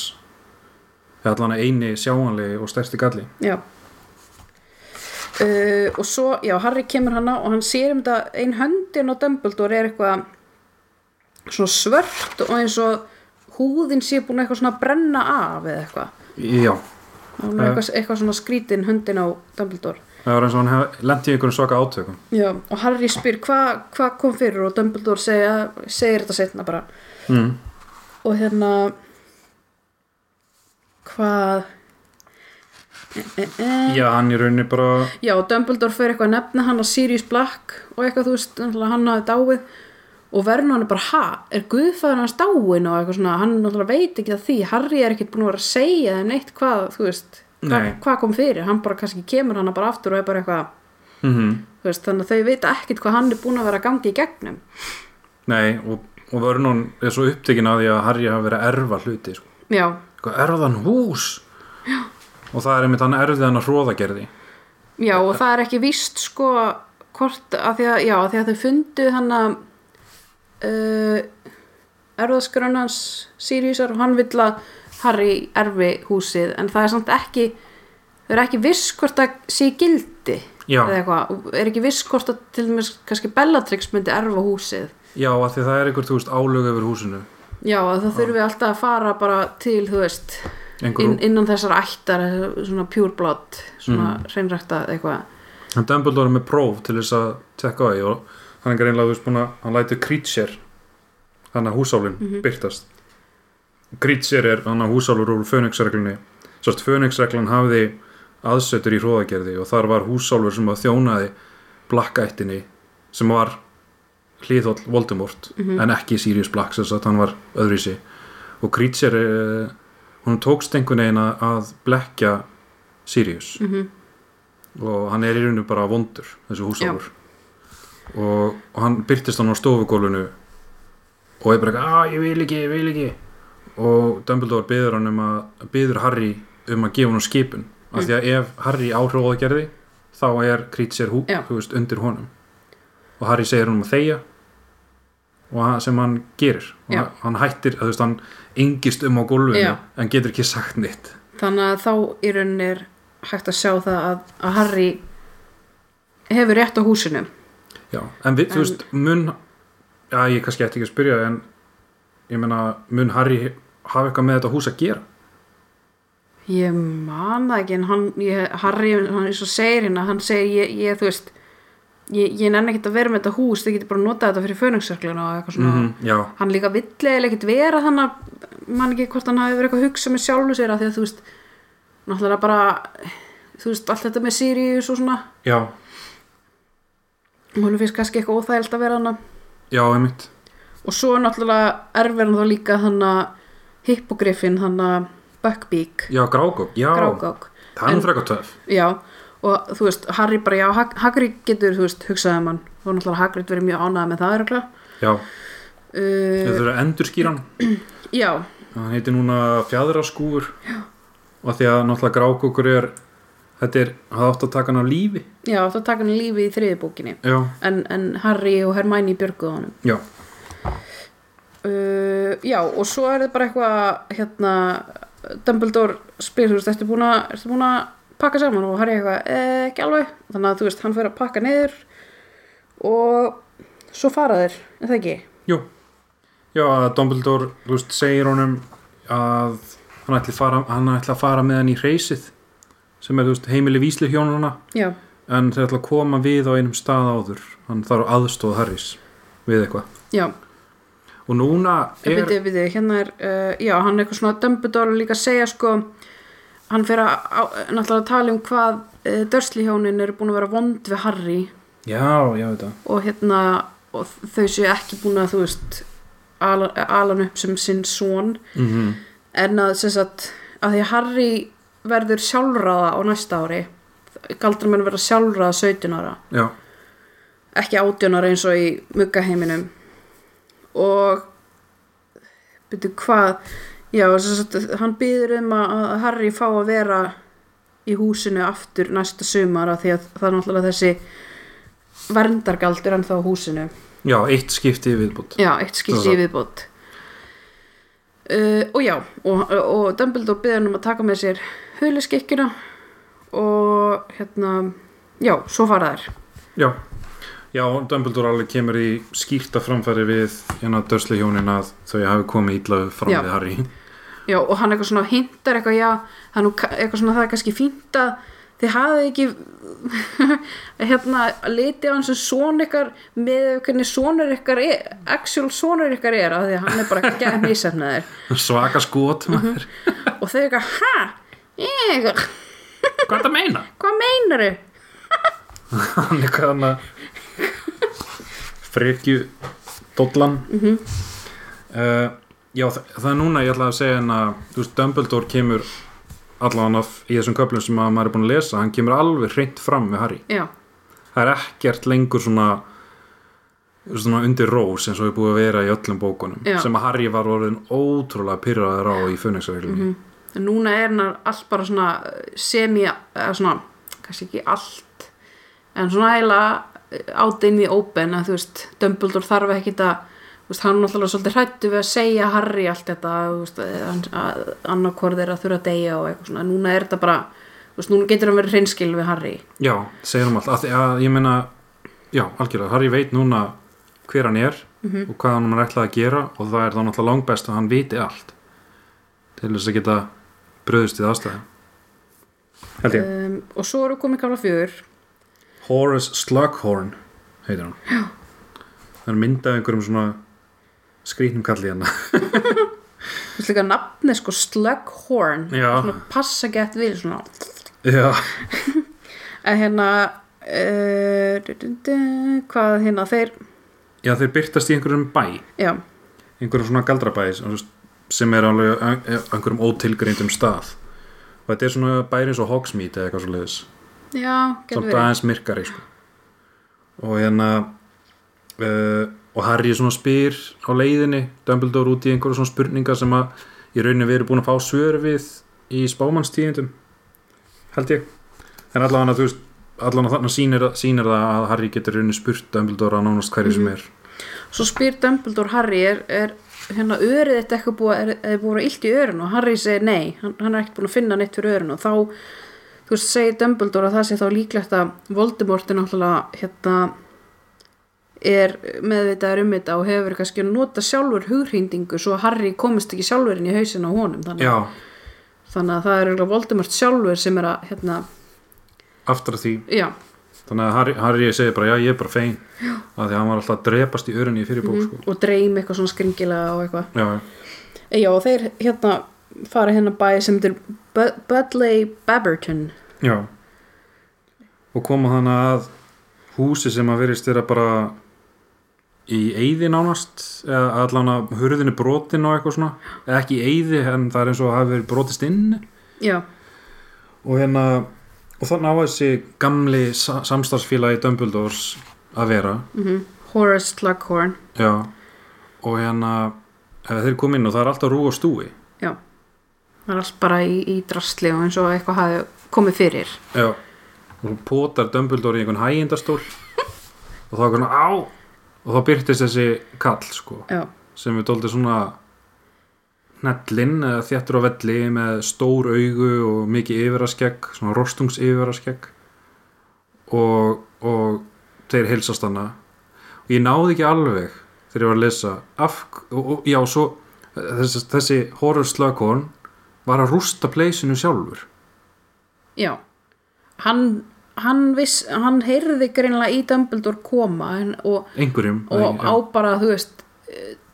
eða allan eini sjáanlegi og stærsti galli. Já uh, og svo, já, Harry kemur hana og hann sér um þetta ein höndin á Dumbledore er eitthvað svona svört og eins og húðin sé búin eitthvað svona að brenna af eða eitthvað. Já, og er eitthvað, eitthvað svona skrítin höndin á Dumbledore. Það var eins og hann lendi í einhverjum svaka átökum. Já, og Harry spyr hvað hva kom fyrir? Og Dumbledore segja, segir þetta setna bara. Mm. og hérna hvað. Já, hann í rauninni bara Já, Dumbledore fyrir eitthvað að nefna hann að Sirius Black og eitthvað, þú veist, hann hafi dáið. Og Vernon er bara, ha, er Guðfæður hans dáin og eitthvað svona, hann veit ekki að því, Harry er ekkert búin að vera að segja þeim neitt hvað, þú veist, hva, Nei. hvað kom fyrir. Hann bara kannski kemur hann bara aftur og er bara eitthvað mm þú veist, þannig að þau vita ekkert hvað hann er búin að vera að gangi í gegnum. Nei, og, og Vernon er svo upptekinn að því að Harry hafi verið að erfa hluti sko. Erfðan hús? Já. Og það er einmitt hann erfið hann að hróðagerði já, og það er ekki víst sko, hvort, að því að, já, að því að þau fundu hann að uh, erðaskrönans Siriusar og hann vill að Harry erfi húsið en það er samt ekki þau eru ekki viss hvort það sé gildi Já. eða eitthvað, er ekki viss hvort að til dæmis kannski Bellatrix myndi erfa húsið. Já, að því það er einhver, þú veist, álög yfir húsinu. Já, að það þurfi alltaf að fara bara til, þú veist inn, innan þessar ættar svona pure blood, svona mm. hreinrækta eitthvað. Hann Dumbledore er með próf til þess að tekka á því og hann er greinlega, þú veist, búin að hann lætur Creature hann að húsálun Mhm. byrtast Creature er hann að húsálur úr Fönixreglunni Sérst, Fönixreglan hafði aðsetur í hróðagerði og þar var húsálfur sem að þjónaði blakkættinni sem var hlýðhóll Voldemort en ekki Sirius Black þess að hann var öðruvísi. Og Creature eh, hún tókst einhvern veginn að- blekja Sirius. Mm og hann er í rauninu bara vondur þessi húsálfur. Og, og hann byrtist hann á stofugólfinu og er bara eitthvað, að ég vil ekki, ég vil ekki. Og Dumbledore byður hann um að byður Harry um að gefa hann skipun. Af því að ef Harry áhróða gerði þá er Creature hú, þú veist, undir honum. Og Harry segir hann um að þegja og sem hann gerir. Hann, hættir, þú veist, hann yngist um á gólfinu en getur ekki sagt neitt. Þannig að þá í rauninni er hægt að sjá það að, að Harry hefur rétt á húsinu. Já, en við, þú En- veist, mun já, ég kannski ætti ekki að spyrja en ég meina, mun Harry hafa eitthvað með þetta hús að gera? ég man það ekki en hann, ég, Harry, hann er svo segir hérna hann segir, ég, ég þú veist ég, ég nenni ekkert að vera með þetta hús þið getur bara að nota þetta fyrir föningssökluna og eitthvað svona. Mm Já, hann líka villilega ekkert vera þannig að man ekki hvort hann hafi verið eitthvað að hugsa með sjálfu sér að því að þú veist náttúrulega bara þú veist allt þetta með Sirius og svona. Já, hún finnst kannski eitthvað óþægild að vera hann já, einmitt. Og svo náttúrulega erfir hann þá líka hann að hippogriffin hann að Buckbeak. Já, Grágók, já, Grágák það er frekar töf já og þú veist Harry bara já Hag Hagrid getur þú veist hugsaði um hann. Og náttúrulega Hagrid verið mjög ánægð með það örugglega. Já, þau uh, þurfa að endur skýran já. Hann heitir núna fjadraskúfur og því að náttúrulega Grágókur er þetta er, það átt að taka hann á lífi. Já þá taka hann lífi í þriði bókinni. Já, en, en Harry og Hermione björguðu honum. Já, uh, já og svo er þetta bara eitthvað hérna Dumbledore spyr þú veist að, ertu búin að pakka saman og Harry eitthvað eh, ekki alveg. Þannig að þú veist hann fyrir að pakka niður og svo fara þeir er það ekki? Jú. Já, að Dumbledore, þú veist, segir honum að hann ætli, fara, hann ætli að fara með hann í reysið sem er, þú veist, heimili vísli hjónuna já. En þeir ætla að koma við á einum stað áður. Hann þarf aðstóð Harrys við eitthvað. Já. Og núna Er... er, Byrju, byrju, hérna er, uh, já, hann er eitthvað svona Dumbledore líka að segja sko hann fyrir að náttúrulega að tala um hvað uh, Dursley hjónin eru búin að vera vond við Harry. Já, já, þetta og hérna og þau séu ekki búin að þú veist ala, ala hann upp sem sinn son. Mm en að sem sagt að því að Harry verður sjálfráða á næsta ári galdra menn verða sjálfráða 17 ára. Já, ekki 18 ára eins og í muggaheiminum. Og byrju hvað já, sagt, hann býður um að að Harry fá að vera í húsinu aftur næsta sumar af því að það er náttúrulega þessi verndargaldur ennþá húsinu. Já, eitt skipti í viðbútt já, eitt skipti í viðbót. Uh, og já og, og Dumbledore býður um að taka með sér huliskikkuna og hérna já, svo fara þær. Já, já, Dumbledore alveg kemur í skýrta framfæri við hérna Dursley hjónin að þau hafi komið illa fram Já. við Harry já, og hann eitthvað svona hintar eitthvað, já, er ka- eitthvað svona það er kannski fínt að þið hafið ekki hérna litið á hans sem son ykkar með hvernig sonur ykkar er, actual sonur ykkar er að því að hann er bara ekki að misefnaðir svaka skot maður og þau eitthvað, ha? Ég, hvað er það að meina? hvað meinaru? hann er hvað hann að frekju dollan mm já það, það er núna ég ætla að segja en að þú veist Dumbledore kemur allan af í þessum köflum sem að maður er búin að lesa hann kemur alveg hreint fram með Harry. Já, það er ekkert lengur svona svona undir rós eins og er búið að vera í öllum bókunum Já. sem að Harry var orðin ótrúlega pyrraður á í Fönixarveglunni en núna er hann allt bara svona semi, eða svona kannski ekki allt en svona eiginlega átt inn í open að þú veist, Dumbledore þarf ekki að veist, hann er náttúrulega svolítið hrættu við að segja Harry allt þetta veist, annarkorð er að þurfa að deyja og eitthvað svona, núna er þetta bara veist, núna getur hann verið hreinskil við Harry. Já, segir hann allt. Að, að, ég meina, já, algjörlega Harry veit núna hver hann er og hvað hann er ætlað að gera og það er þá náttúrulega langbest að hann viti allt til þess að geta bröðust í aðstæði held ég. Um, og svo eru komið kafla fjögur Horace Slughorn heitir hann. Já. það er myndað einhverjum svona skrýtnum kalli hérna. Þú veist líka nafni sko Slughorn. Já. svona passa gett við svona. Já, en hérna uh, du, du, du, hvað hérna þeir já þeir byrtast í einhverjum bæ. Já, einhverjum svona galdrabæ sem er alveg á einhverjum ótilgreindum stað. Og þetta er svona bæri eins og Hogsmeade eða eitthvað svo leiðis verið aðeins myrkari sko. og hérna uh, og Harry svona spyr á leiðinni Dumbledore út í einhverju svona spurningar sem að í rauninni við erum búin að fá svör við í spámannstíðindum held ég. En allavega þú veist allavega þarna sýnir, sýnir það að Harry getur rauninni spurt Dumbledore að nánast hverju sem er. Svo spyr Dumbledore Harry er, er hérna örið þetta eitthvað búið er, er búið að illt í örun og Harry segir nei hann, hann er ekkert búin að finna neitt fyrir örun og þá þú veist segir Dumbledore að það sé þá líklegt að Voldemort er náttúrulega hérna er meðvitaður um þetta og hefur kannski að nota sjálfur hughrýndingu svo að Harry komist ekki sjálfur inn í hausin á honum þannig, já, þannig að það er Voldemort sjálfur sem er að hérna, aftur að því. Já, þannig að Harry, Harry segir bara já ég er bara fein af því að hann var alltaf að drepast í örinni í fyrir bók sko. og dreym eitthvað svona skringilega og eitthvað. Já, Já, og þeir hérna fara hérna bæ sem er Budley Babberton já. Og koma þannig að húsi sem að verist þeirra bara í eyði nánast eða allan að hurðinu brotin og eitthvað svona. Ekki í eyði en það er eins og að hafi verið brotist inn. Já, og hérna og þannig á þessi gamli sa samstarfsfélagi Dumbledores að vera. Mm Horace Slughorn. Já. Og hérna þeir kom inn og það er alltaf rú og stúi það er allt bara í, í drastli og eins og eitthvað hafi komið fyrir. Já og potar Dumbledore í einhvern hægindastól og þá er hann á! Og þá byrtist þessi kall sko Já, sem við dóldi svona hnellinn eða þjættur á velli með stór augu og mikið yfiraskegg svona rostungs yfiraskegg og, og þeir heilsast hana. Og ég náði ekki alveg þegar ég var að lesa af, og, og já svo þessi, þessi Horace Slughorn var að rústa pleysinu sjálfur. Já. Hann, hann viss, hann heyrði greinlega í Dumbledore koma en, og, einhverjum og á bara, þú veist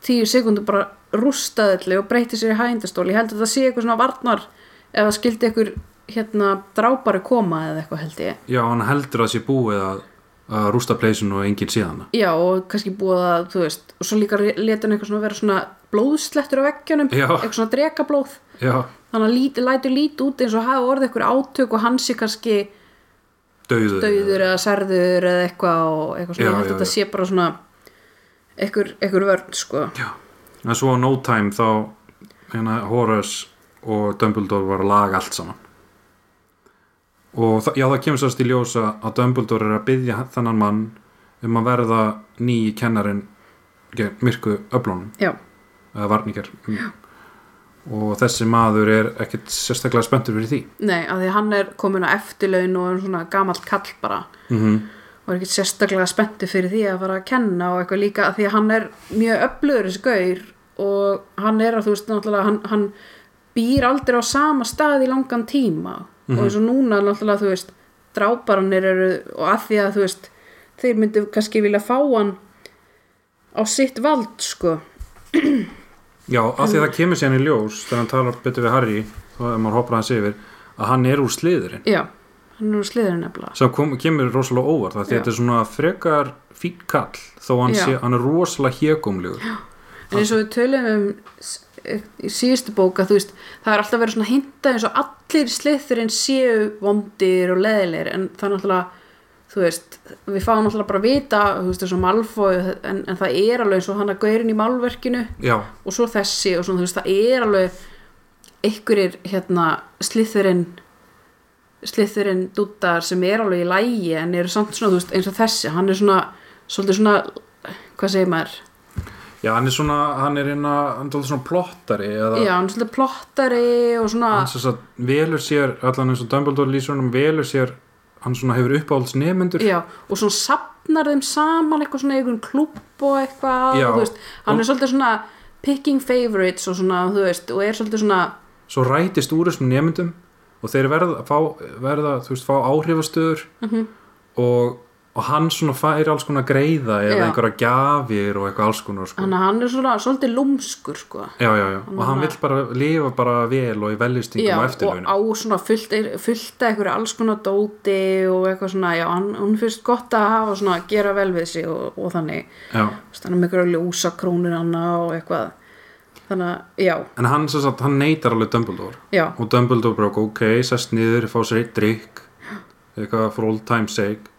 tíu sekundur bara rústaði allir og breyti sér í hægindastól. Ég held að það sé eitthvað svona varnar það skildi eitthvað hérna drápari koma eða eitthvað held ég. Já, hann heldur að sé búið að, að rústa pleysinu og enginn síðan. Já, og kannski búið að, þú veist og svo líka leta hann eitthvað svona vera svona blóðslettur á veggjónum, Já. eitthvað svona drekablóð já, þannig að lít, lætur lít út eins og hafa orðið eitthvað átök og hann sé kannski dauður dauður eða serður eða eitthvað og eitthvað svona, Já, ég held já, að þetta já. sé bara svona eitthvað, eitthvað vörn, sko. Já, en svo á no time þá hérna Horace og Dumbledore var að laga allt saman. Og það, já, það kemur sérst í ljósa að Dumbledore er að byggja þennan mann um að verða nýji kennarin myrku öflunum. Já, eða varningar og þessi maður er ekkert sérstaklega spenntur fyrir því. Nei, af því að hann er komin á eftirlaun og er svona gamall kall bara. Mm -hmm. og er ekkert sérstaklega spenntu fyrir því að fara að kenna og eitthvað líka af því að hann er mjög öflugur þessi gaur. Og hann er að þú veist náttúrulega hann, hann býr aldrei á sama stað í langan tíma. Og eins og núna náttúrulega þú veist dráparannir eru og að því að þú veist þeir myndu kannski vilja fá hann á sitt vald sko Já, af því að það kemur síðan í ljós þegar hann talar betur við Harry og maður hoppar hans yfir að hann er úr sliðurinn. Já, hann er úr sliðurinn nefnilega. Sem kom, kemur rosalega óvart af því Já. að þetta er svona frekar fín kall þó hann, sé, hann er rosalega hégumlegur en eins og við tölum um í síðustu bóka þú veist, það er alltaf verið svona hintað eins og allir sliðurinn séu vondir og leðilegir en það er náttúrulega þú veist, við fáum náttúrulega bara að vita þú veist, þessu Malfoy en, en það er alveg eins og hann að gaurin í málverkinu Já, og svo þessi og svona þú veist, það er alveg einhverjir hérna slithurinn slithurinn dúttar sem er alveg í lægi en eru samt svona, þú veist, eins og þessi hann er svona, svolítið svona hvað segir maður, já hann er svona hann er hérna, hann er svona plottari eða já, hann er svolítið plottari og svona, hann velur sér allan eins og Dumbledore lýsur hann velur sér hann svona hefur uppáhalds nefnendur já, og svona sapnar þeim saman eitthvað svona einhvern klúbb og eitthvað, Já, veist, hann og- er svolítið svona picking favorites og svona, þú veist, og er svolítið svona svo rætist úr þessum nefndum og þeir verða, fá, verða þú veist, fá áhrifastöður Mhm. og, og hann svona fær alls konar greiða eða Já. einhverja gjafir og eitthvað alls konar sko. hann, hann er svona svolítið lúmskur sko. Já, já, já, og hann vill bara lifa bara vel og í veljustingum og og eftirlaunum. á svona fullt, fullt að einhverju alls konar dóti og eitthvað svona, já, hann, hann finnst gott að hafa svona, gera vel við sig og, og þannig, þannig með einhverju ljósa krónur hana og eitthvað. Þannig að, já, en hann, sagt, hann neytar alveg Dumbledore. Já. Og Dumbledore bara ok, sest niður fá sér eitt drikk eitthvað for old time's sake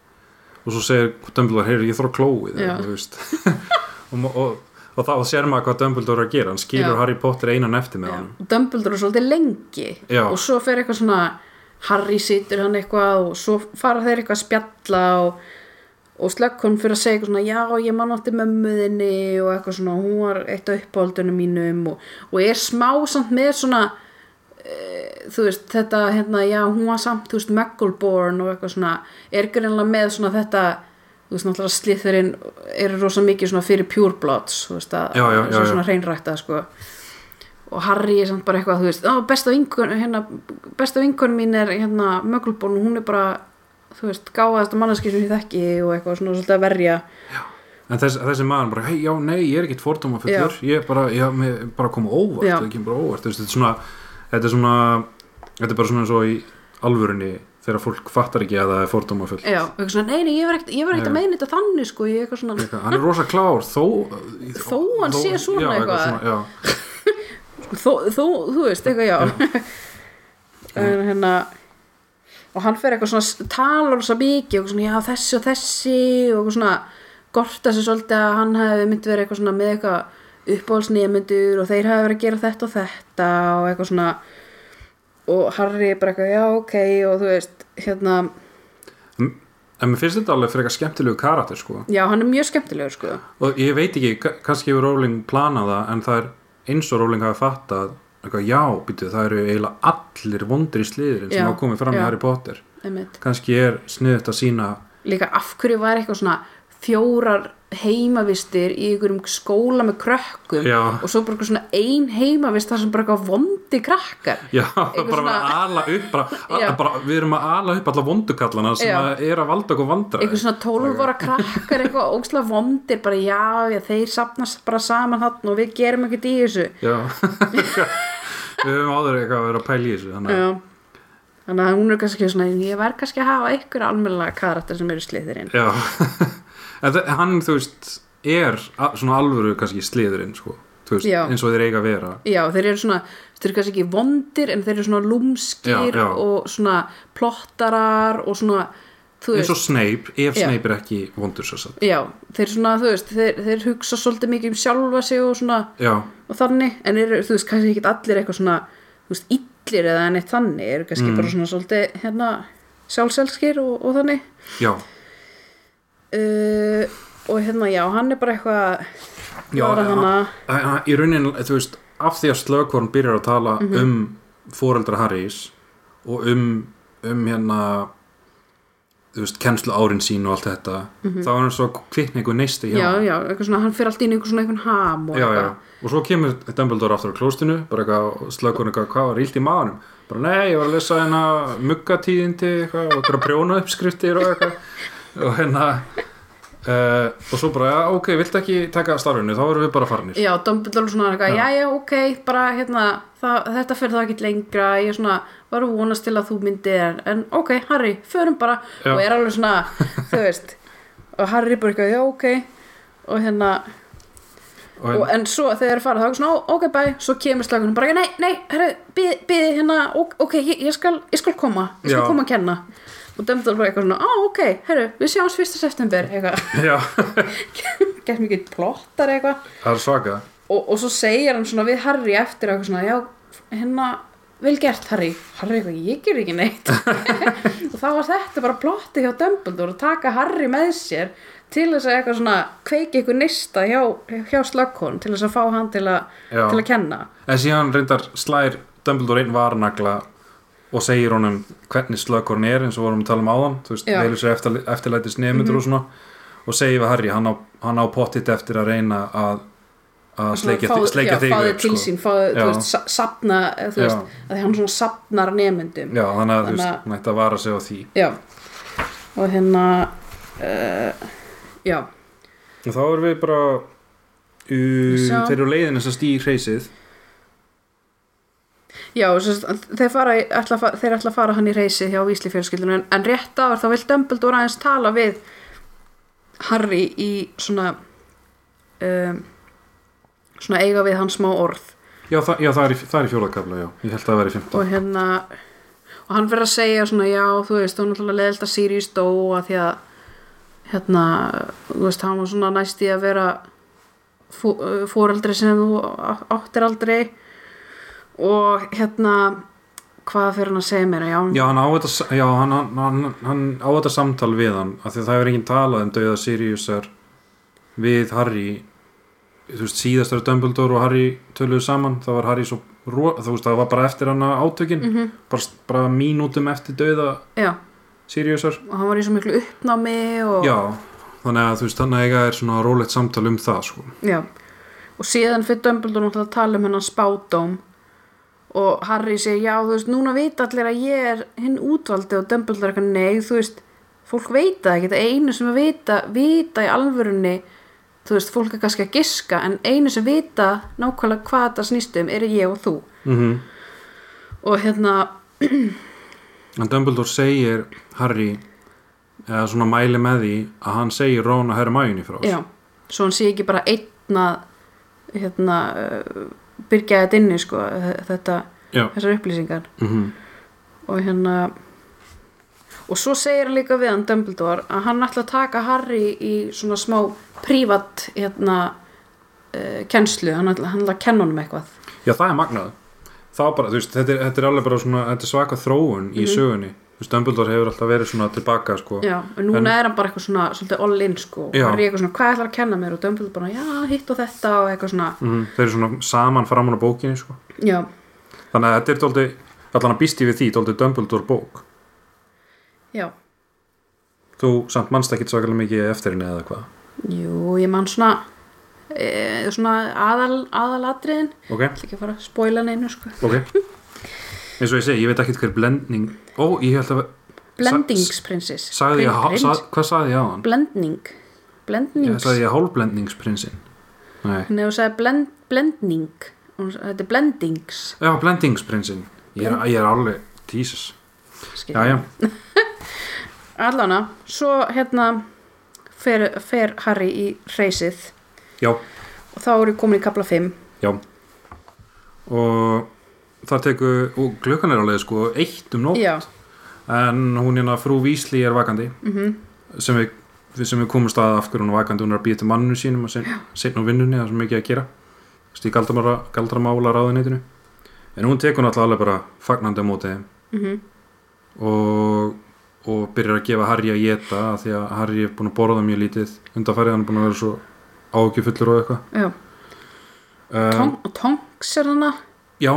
og svo segir Dumbledore, heyri, ég þarf að þú veist. Og, og, og þá sér maður hvað Dumbledore er að gera. Hann skilur Já. Harry Potter einan eftir með Já, hann Dumbledore er svolítið lengi. Já. og svo fer eitthvað svona Harry situr hann eitthvað og svo fara þeir eitthvað að spjalla og, og slökkon fyrir að segja eitthvað svona já ég man átti mömmuðinni og eitthvað svona. Hún var eitt af uppáhaldunum mínum og, og er smá samt með svona þú veist þetta hérna já hún var samt þú veist Muggleborn og eitthvað svona er greinlega með svona þetta þú veist náttúrulega slithurinn eru rosa mikið svona fyrir pure bloods þú veist að Já, já, já, svona hreinrækta sko. Og Harry er samt bara eitthvað þú veist, besta vinkun hérna, besta vinkun mín er hérna mögulbón og hún er bara þú veist, gáðast manneski sem ég þekki og eitthvað svona svolítið að verja. En þess, þessi maður bara, hei, já, nei, ég er ekkit fordóma fullur, ég er bara, ég bara koma óvart, bara óvart. Veist, þetta er svona, þetta er svona þetta er bara svona eins og í alvörunni þegar fólk fattar ekki að það er fordóma full já, eitthvað svona, nei, nei, ég var ekkert að Já. meina þetta þannig sko, ég eitthvað svona hann er rosa klár þó, Þó hann sé svona já, eitthvað. svona, já, þó, þó, þú veist, eitthvað já en hérna og hann fer eitthvað svona talar svo mikið og svona, já, þessi og þessi og eitthvað svona gorta sig svolítið að hann hefði myndi verið eitthvað svona með eitthvað uppáhaldsnefnendur og þeir hefði verið að gera þetta og þetta og eitthvað svona. Og Harry bara eitthvað, já, ok og þú veist, hérna. En mér finnst þetta alveg fyrir eitthvað skemmtilegu karakter sko. Já, hann er mjög skemmtilegur, sko. Og ég veit ekki, ka- kannski hefur Rowling planað það en það er eins og Rowling hafi fattað eitthvað, já, býtu, það eru eiginlega allir vondri sliðurinn sem hafa komið fram í já. Harry Potter. Einmitt. kannski er sniðut að sína líka af hverju var eitthvað svona fjórar heimavistir í einhverjum skóla með krökkum Já. og svo bara svona ein heimavist þar sem bara eitthvað vondi krakkar já, Eitthvað bara svona- að ala upp bara, Já. að, bara, við erum að ala upp alla vondukallana sem Já. að er að valda okkur vandra eitthvað svona 12 ára krakkar eitthvað ógsla vondir bara já, já, þeir sapnast bara saman hann og við gerum ekkert í þessu já við höfum áður eitthvað að vera að pæla í þessu þannig að já. þannig að hún er kannski svona ég verð kannski að hafa einhverja almennilega karakter sem eru sliðirinn Já, en þa- hann, þú veist, er svona alvöru kannski sliðurinn, sko, veist, eins og þeir eiga að vera. Já, þeir eru svona, þeir eru kannski ekki vondir en þeir eru svona lúmskir Já, já. og svona plottarar og svona, Eins og Snape, ef Já. Snape er ekki vondur svo satt. Já, þeir svona, veist, þeir, þeir hugsa svolítið mikið um sjálfa sig og svona og þannig, en eru, þú veist, kannski ekki allir eitthvað svona, veist, illir eða neitt þannig, eru kannski Mm. bara svona svolítið, hérna, sjálfselskir og, og þannig já, uh, og hérna, já, hann er bara eitthvað já, hann, í raunin, þú veist, af því að Slögkorn byrjar að tala Mhm. um foreldra Harrys og um, um hérna, þú veist, kennslu árin sín og allt þetta þá er hann svo kvikni einhver neisti hjá já, já, eitthvað svona, hann fyrir allt í einhver svona einhvern ham og já, já. eitthvað. og svo kemur Dumbledore aftur á klóstinu bara eitthvað, slökur eitthvað, hvað var ílt í maðanum bara nei, ég var að lesa hérna muggatíðindi eitthvað, og eitthvað prjóna uppskriftir og eitthvað og hérna uh, og svo bara, já, ok, viltu ekki taka starfinu, þá erum við bara farnir. Já, Dumbledore svona eitthvað, já, já, ok, bara hérna, það, þetta fyrir það ekki lengra, ég svona, var að vonast til að þú myndir, en, en ok, Harry, förum bara, Já. og er alveg svona, þú veist, og Harry bara eitthvað, já, ok, og hérna, og, og, en svo þegar þeir fara, þá er svona, ok, bæ, svo kemur slagunum, bara, nei, nei, herri, býði, býði, hérna, ok, ég, ég skal, ég skal koma, ég skal Já. koma að kenna, og Dumbledore bara eitthvað svona, á, ok, herri, við sjáumst fyrsta september, gett mikið plottar eitthvað, það er svaka og, og svo segir hann svona við Harry eftir eitthvað svona já, hérna, vel gert Harry. Harry eitthvað, ég ger ekki neitt. Og þá var þetta bara plotti hjá Dumbledore að taka Harry með sér til þess að eitthvað svona kveiki eitthvað nista hjá, hjá Slughorn til þess að fá hann til, a, til að kenna. En síðan reyndar slær Dumbledore einn varnagla og segir honum hvernig slökkorn er eins og vorum að tala um áðan þú veist, Já. velur sér eftir, eftirlætis nefndur og svona. Og segir við Harry, hann á, hann á pottit eftir að reyna að að sleikja, þig- upp, til sko. sín, Já. þú veist, að hann svona safnar nemyndum já, þannig að þú veist, að- nætti að vara sig á því. Já. Og hérna uh, já, og þá erum við bara uh, þeir eru leiðin þess að stíði hreysið Já, þeir, fara, ætla, þeir ætla að fara hann í reysi hjá Vísli fjölskyldunum en, en rétt áður þá vil Dumbledore aðeins tala við Harry í svona um, svona eiga við hans smá orð. Já, það, já, það er í, er í fjórðakafla, já, ég held að það væri í fimmta. Og hérna og hann verður að segja svona já þú veist, þá er náttúrulega leðilt að Sirius dó að því að hérna, þú veist, hann var svona næst í að vera fó- foreldri sem þú áttir aldrei og hérna hvað fyrir hann að segja mér já, Já, hann á þetta, já, hann, hann, hann, á þetta samtal við hann af því að það hefur enginn talað um dauða Siriusar við Harry. Þú veist, síðast er Dumbledore og Harry töluðu saman, það var Harry svo ro- þú veist, það var bara eftir hann átökin Mhm. bara, bara mínútum eftir dauða já, Siriusar og hann var í svo miklu uppnámi og, Já, þannig að þú veist, þannig að eiga er svona rólegt samtal um það, sko. Já. og síðan fyrir Dumbledore náttúrulega tala um hennan spádóm og Harry segir já þú veist núna vita allir að ég er hinn útvaldi og Dumbledore eitthvað nei þú veist fólk veit það ekki, það einu sem að vita vita í alvörunni þú veist fólk er kannski að giska en einu sem vita nákvæmlega hvað það snýst um er ég og þú. Mm og hérna En Dumbledore segir Harry eða svona mæli með því að hann segir Ron að Hermione frá já, svo hann sé ekki bara einna hérna byrgja þetta inni sko þetta, Já. þessar upplýsingar. Mm og hérna og svo segir hann líka við hann Dumbledore að hann ætla að taka Harry í svona smá prívat hérna uh, kennslu, hann ætla, hann ætla að kenna honum eitthvað. Já, það er magnað. Bara, veist, þetta er, þetta er alveg bara svona þetta er svaka þróun í sögunni. þú veist, Dumbledore hefur alltaf verið svona tilbaka sko. já, en núna En- er hann bara eitthvað svona svolítið all in sko, Já. Harry eitthvað svona, hvað ætlar að kenna mér? Og Dumbledore bara, já, hitt og þetta og eitthvað svona, mm þeir eru svona saman framan á bókinni sko. þannig að þetta er dóldi allan að býsti við því, dóldi Dumbledore bók. Já. Þú samt mannst ekki svakalega mikið eftir henni eða hvað? Jú, ég man svona e, svona aðal, aðalatriðin. Ok, ætla ekki að fara að spoila neinu sko. Ok eins og ég segi, ég veit ekki hver blendning ó, ég held að Blendingsprinsess sagði ég, Prins- sa, hvað sagði ég á hann? Blendning. Ég Blendnings. sagði ég hálfblendningsprinsinn nei, Nei, þú sagði blend, blendning. Hún- Þetta er blendings. Já, blendingsprinsinn ég er, ég er alveg, Jesus. Já, já, Allana, svo hérna fer, fer Harry í reysið já, og þá er ég komin í kapla 5 já. Og það tekur og klukkan er alveg sko eitt um nótt. Já, en hún hérna frú Vísli er vakandi. Mhm, sem við, sem við komum stað af hverju hún er vakandi, hún er að býja til mannu sínum og setna á vinnunni, það er svo mikið að gera. Í galdramála, ráðuneytinu en hún tekur náttúrulega alveg bara fagnandi á móti þeim. Mhm, og, og byrjar að gefa Harry að geta því að Harry er búin að borða mjög lítið undanfærið, hann er búin að vera svo ágjöfullur og eitthvað. Um, Tonks er hana Já,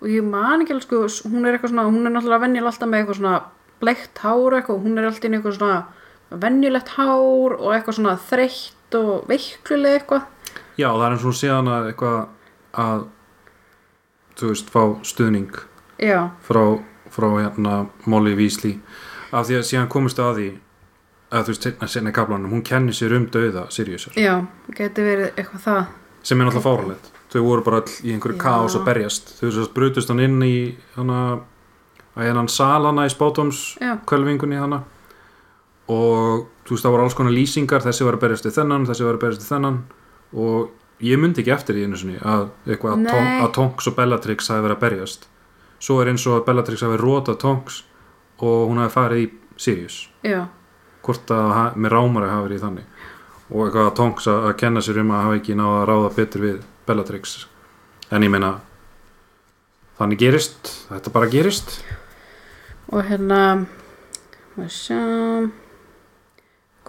og ég man ekki alveg sko, hún er eitthvað svona hún er náttúrulega venjulega alltaf með eitthvað svona bleikt hár eitthvað hún er alltaf inn eitthvað svona venjulegt hár og eitthvað svona þreytt og veikluleg eitthvað. Já, það er eins og síðan að eitthvað að þú veist, fá stuðning já, frá, frá hérna Molly Weasley. Af því að síðan komist að því að þú veist, seinna, seinna kaplanum, hún kennir sér um dauða Siriusar, já, geti verið eitthvað það. Sem er náttúrulega fáralegt þau voru bara all í einhverju kaos að berjast. Þau veist, brutust hann inn í hana, að hennan sal hana í spátóms já, kölvingunni hana. Og þú veist, það voru alls konar lýsingar. Þessi var að berjast við þennan, þessi var að berjast við þennan. Og ég myndi ekki eftir í einu sinni að eitthvað að, Tonks og Bellatrix hafi verið að berjast. Svo er eins og að Bellatrix hafi rótað Tonks og hún hafi farið í Sirius. Já, hvort að með rámari hafi verið í þannig. Og eitthvað að Tonks að, kenna sér um að hafa ekki náða að ráða betur við Bellatrix. En ég meina þannig gerist, þetta bara gerist. Og hérna maður sjá.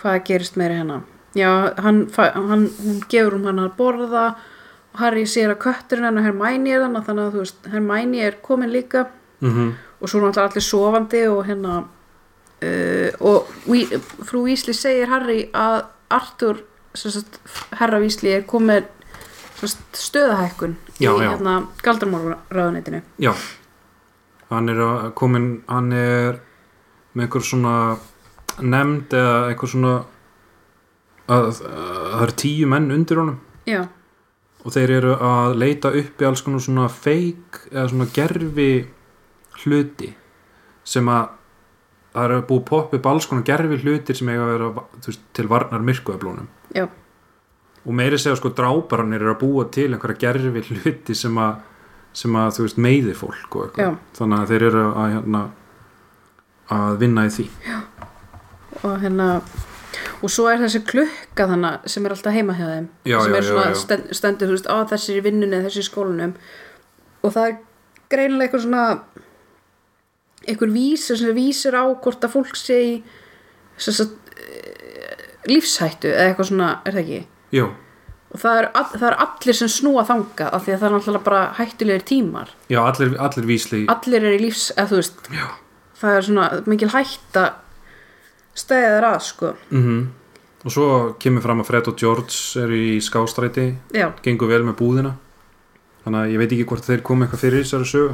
Hvað gerist meira hérna? Já, hann, hann hún gefur um hann að borða og Harry sér að kötturinn hennar Hermæni er þannig þannig að þú veist, Hermæni er komin líka. Mm og svo er allir sofandi og hérna uh, og Wee, frú Weasley segir Harry að Arthur sem sagt, herra Weasley er komin stöðahækkun í já. hérna galdramórraðunitinu Já. Hann er að- komin hann er með einhver svona nefnd eða einhver svona að, að það eru tíu menn undir honum. Já, og þeir eru að leita upp í alls konar svona feik eða svona gerfi hluti sem að það eru búið að poppa upp alls konar gerfi hlutir sem eiga að vera veist, til varnar myrkuðablónum já, og meiri segja sko dráparanir eru að búa til einhverja gerfi hluti sem að sem að þú veist meiði fólk og Já. eitthvað þannig að þeir eru að hérna að vinna í því og hérna og svo er þessi klukka þannig sem er alltaf heima hjá þeim Já, sem já, er svona já, já. stend, stendur, þú veist, á þessi er í vinnunni þessi er í skólanum og það er greinilega eitthvað svona einhver vísir sem vísir á hvort að fólk sé í sagt, eh, lífshættu eða eitthvað svona, er það ekki? Jú, og það er, all, það er allir sem snúa þanga af því að það er náttúrulega bara hættulegir tímar. Já, allir, allir vísli allir er í lífs, eða þú veist Já. það er svona mikil hætta stæðið þér að sko. Mm og svo kemur fram að Fred og George eru í skástræti já, gengur vel með búðina. Þannig að ég veit ekki hvort þeir komu eitthvað fyrir þessari sögu.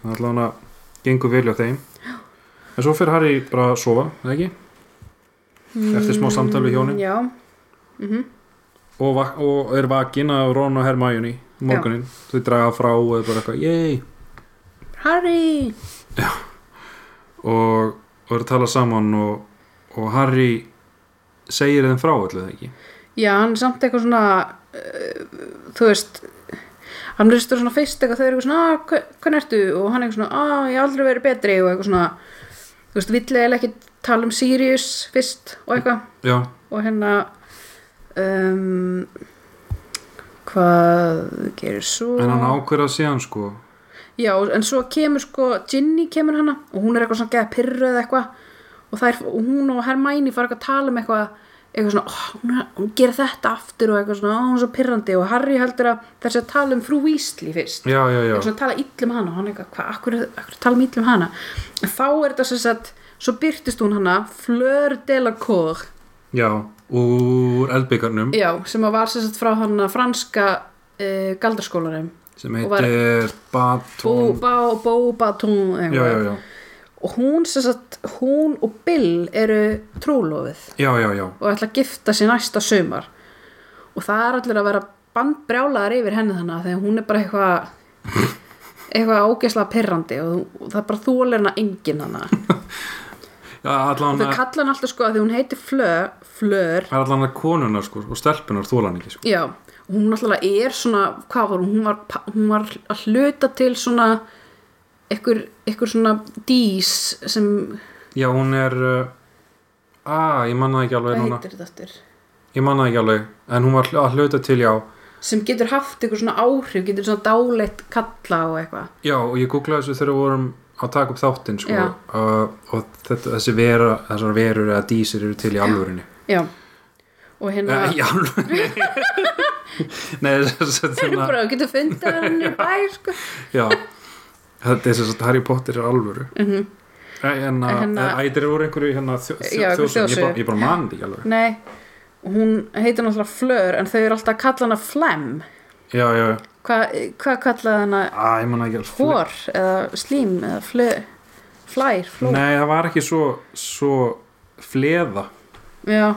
Þannig að allavega gengur vel hjá þeim. En svo fyrir Harry bara að sofa, eða ekki? eftir smá samtal við hjónin. Já, mm og, og er vakin af Ron og Hermione morgunin, þau draga frá og er bara eitthvað, yey Harry! Og, og er að tala saman og, og Harry segir þeim frá öllu það ekki? Já, hann er samt eitthvað svona uh, þú veist hann hlustur svona fyrst eitthvað þau eru eitthvað svona, "Ah, hve- hvernig ertu? Og hann er eitthvað svona, að ég hef aldrei verið betri. Og eitthvað svona, þú veist, villega ekki tala um Sirius fyrst og eitthvað. Já, og hérna um, hvað gerir svo? En hann ákveða síðan sko. Já, en svo kemur sko Ginny kemur hana og hún er eitthvað svona geða pyrru eða eitthvað og, þær, og hún og Hermæni fara eitthvað að tala um eitthvað eitthvað svona, oh, hún, er- hún gerir þetta aftur og eitthvað svona, oh, hún er svo pyrrandi og Harry heldur að þessi að tala um frú Weasley fyrst. Já, já, já, eitthvað svona tala illum hana og hann eitthvað, hvað, akkur, akkur tala um illum hana? En þá er þetta sem sagt svo byrtist hún hana Fleur de la Cour. Já úr eldbyggarnum. Já, sem að var sem sagt frá hann franska uh, galdarskólanum. Sem og var- heitir bá, bó, já, og hún sem sagt hún og Bill eru trúlofið já, já, já. Og ætla að gifta sér næsta sumar. Og það er allir að vera bandbrjálaðar yfir henni þannig að þegar hún er bara eitthvað eitthvað ógeðslega pirrandi og, og það er bara þólir hana enginn hana Já, allan þau kalla hann alltaf sko að því hún heitir Fleur, Fleur Það er allan að konunar sko og stelpunar þólan ekki sko. Já, hún náttúrulega er svona, hvað var hún, var, hún var að hluta til svona einhver, einhver svona dís sem, Já, hún er uh, að, ég manna ekki alveg hvað núna heitir þetta aftur? Ég manna ekki alveg, en hún var að hluta til já Sem getur haft einhver svona áhrif, getur svona dáleitt kalla og eitthvað. Já, og ég googlaði þessu þegar við vorum að taka upp þáttinn sko, Já. uh, og þetta, þessi vera, þessar verur eða dísir eru til í alvörinni Já, og hérna, uh, Í alvörinni Nei, að þetta bara, getur fundið hann í bæ, sko. Já, þetta er þess að Harry Potter er alvöru. Mhm. en að Hérna- ætir úr einhverju hérna Já, þjóðsögn, ég bara, þjóðsögu. ég bara man þetta ekki alveg. Nei, hún heitir náttúrulega Fleur en þau eru alltaf að kalla hana Flem. Já, já, hvað hva kallaði hana? Æ, ég man ekki alveg hór eða slím eða flö, flær, fló nei, það var ekki svo, svo fleða. Já,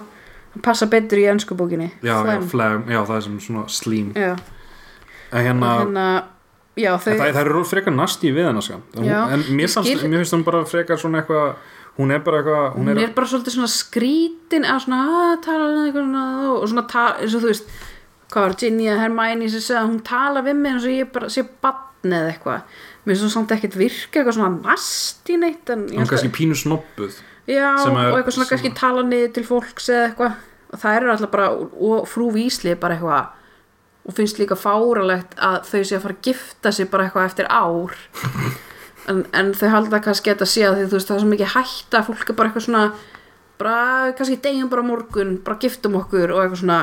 það passa betur í ennsku bókinni. Já, já, flegum, já, það er sem svona slím. Já, en hérna, hérna já, þau, það, það eru frekar nasti við hennar sko. en, hún- mér, finnst hún bara frekar svona eitthvað hún er bara eitthvað hún er, bara svolítið svona skrítin eða svona að tala um eitthvað og svona tala, eins og þú veist hvað var Ginny eða Hermione sem segja að hún tala við mig eins og ég bara sé batn eða eitthvað? Mér finnst þú samt ekkert virka eitthvað svona nasti neitt en hún kannski pínu snobbuð já, og eitthvað svona kannski tala niður til fólks eða eitthvað. Og það eru alltaf bara, og frú Vísli bara eitthvað og finnst líka fáralegt að þau sé að fara að gifta sig bara eitthvað eftir ár. En, en þau halda kannski að þetta sé að því þú veist það er svo mikið hætta fólk er bara eitthvað svona bara kannski degjum bara morgun bara giftum okkur og eitthvað svona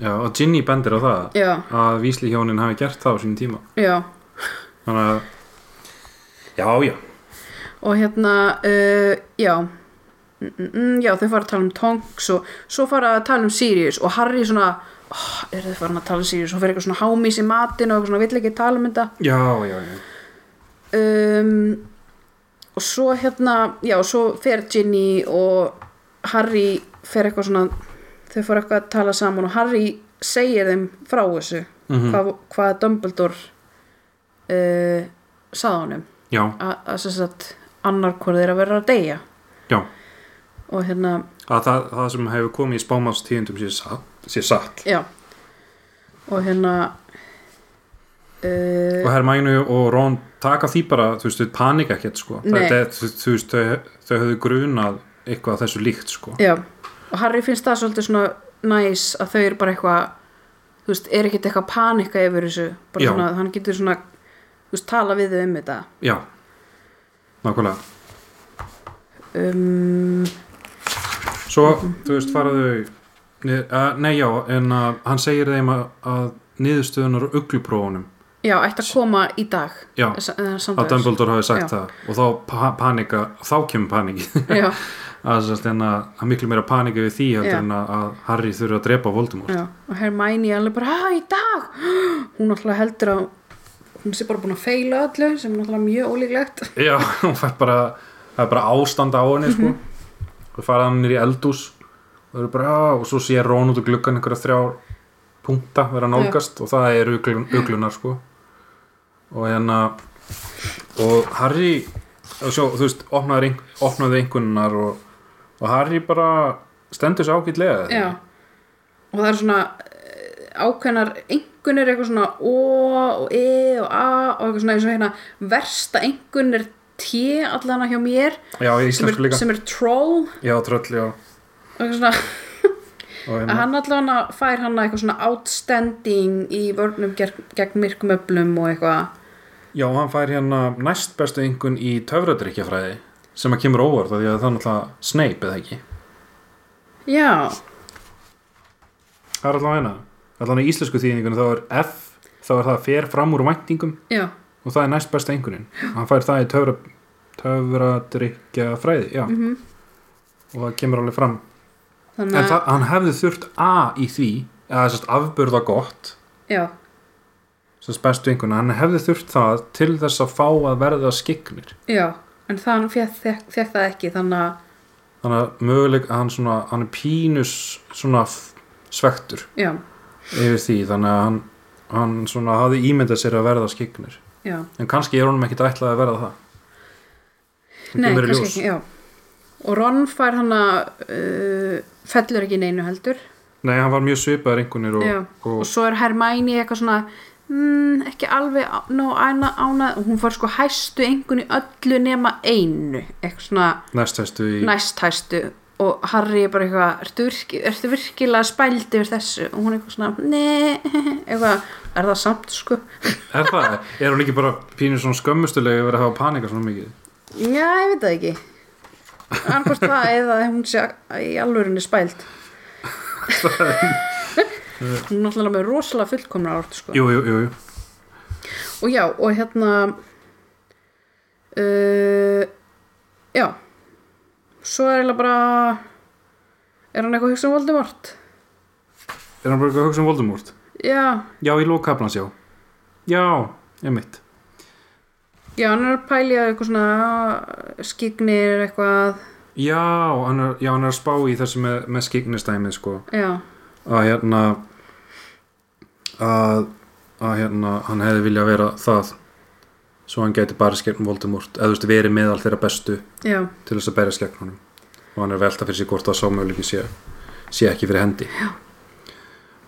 já, og Ginny bendir á það já, að Vísli hjónin hafi gert það á sínum tíma. Já. Þannig að já, já, og hérna uh, já. Mm, mm, mm, já þau fara að tala um Tonks og svo fara að tala um Sirius og Harry svona oh, er þau farin að tala um Sirius? Og fyrir eitthvað svona hámís í matin og eitthvað svona vill ekki tala um þetta. Já, já, já. um, og svo hérna já, svo fer Ginny og Harry fer eitthvað svona þau fara eitthvað að tala saman og Harry segir þeim frá þessu Mhm. hvað, hvað Dumbledore uh, sagði honum já, að, að sem sagt annar hvort þeir að vera að deyja já. og hérna, að það, það sem hefur komið í spámanstíðendum sé satt, sé satt. og hérna uh, og Hermænu og Ron taka því bara, þú veist, þau panika ekkert sko. Er, þú veist, þau, þau höfðu grunað eitthvað þessu líkt sko. já, og Harry finnst það svolítið svona næs að þau eru bara eitthvað þú veist, er ekkert eitthvað panika yfir þessu bara Já. svona, hann getur svona þú veist, tala við þau um þetta. Já, nákvæmlega. Um, svo, þú veist, faraðu niður, uh, nei já, en uh, hann segir þeim að, að niðurstöðunar og ugluprófunum. Já, ætti að koma í dag. Já, að. Dumbledore hafi sagt Já. það. Og þá pa panika, þá kemur paniki já, að sérst en að að miklu meira panika við því heldur Já. en að Harry þurfi að drepa Voldemort. Já, og Hermione alveg bara, að í dag? Hún alltaf heldur að hún sé bara búin að feila öllu sem er alltaf mjög ólíklegt. Já, hún fær bara það er bara ástand á henni sko. Og fara hann nýr í eldús og, það bara, já, og svo sé Rón út úr gluggan einhverja þrjár punkta vera nálgast og það er uglun, uglunar sko. Og hérna og Harry og svo, þú veist, opnaði, opnaði einhvernar og, og Harry bara stendur sér ágætlega Já. og það er svona eh, ákveðnar einhvernir eitthvað svona O og E og A og eitthvað svona og hérna versta er T allana hjá mér já sem er, sem er troll. Já, tröll, já. Og eitthvað svona og að hérna, hann allavega fær hann eitthvað svona outstanding í vörnum gegn, gegn myrkum öflum og eitthvað. Já, hann fær hérna næst bestu einhvern í töfradrykkjafræði sem að kemur óvart því að það er náttúrulega Snape eða ekki? Já, Það er allavega eina. Allavega í íslensku þýðingunum þá er F þá er það fer fram úr væntingum já, og það er næst besta einhverjum hann fær það í töfra töfradrykja fræði já. Mhm. og það kemur alveg fram. Þannig en að það, hann hefði þurft A í því eða þess að afburða gott já, þess bestu einhvern hann hefði þurft það til þess að fá að verða skignir já en það fekk, fekk, það ekki þannig að þannig að möguleik að hann svona hann er pínus svona svektur já, yfir því þannig að hann, hann svona hafði ímyndað sér að verða skignir já, en kannski er honum ekkit ætlað að verða það. Það nei, kannski ljós. ekki, já. Og Ron fær hann að uh, fellur ekki neinu heldur. Nei, hann var mjög svipaður einhvernir og, og, og svo er Hermæni eitthvað svona mm, ekki alveg nóg ána, ána og hún fær sko hæstu einhvern í öllu nema einu. Næsthæstu í næst hæstu og Harry er bara eitthvað ertu, virki, ertu virkilega spæld yfir þessu? Og hún er eitthvað svona ne eitthvað, er það samt sko? Er það? Er hún ekki bara pínur svona skömmustulega að vera að hafa panika svona mikið? já, ég veit það ekki. Annarkvort það eða hún sé í alvörinni spæld hún er náttúrulega með rosalega fullkomna árt sko Jú, jú, jú, jú. og já, og hérna uh, já svo er eiginlega bara er hann eitthvað að hugsa um Voldemort Er hann bara eitthvað að hugsa um Voldemort? já, Já, í lókaplans, já. Já, ég mitt. já, hann er að pælja eitthvað svona skiknir eitthvað Já, hann er, já, hann er að spá í þessu með, með skiknistæmið, sko. já, Að hérna, að, að hérna, hann hefði viljað vera það svo hann gæti bara skegn Voldemort eða þú veist, verið meðal þeirra bestu já, til þess að berja skegn honum. Og hann er að velta fyrir sig hvort það sámöguleiki sé, sé ekki fyrir hendi. Já.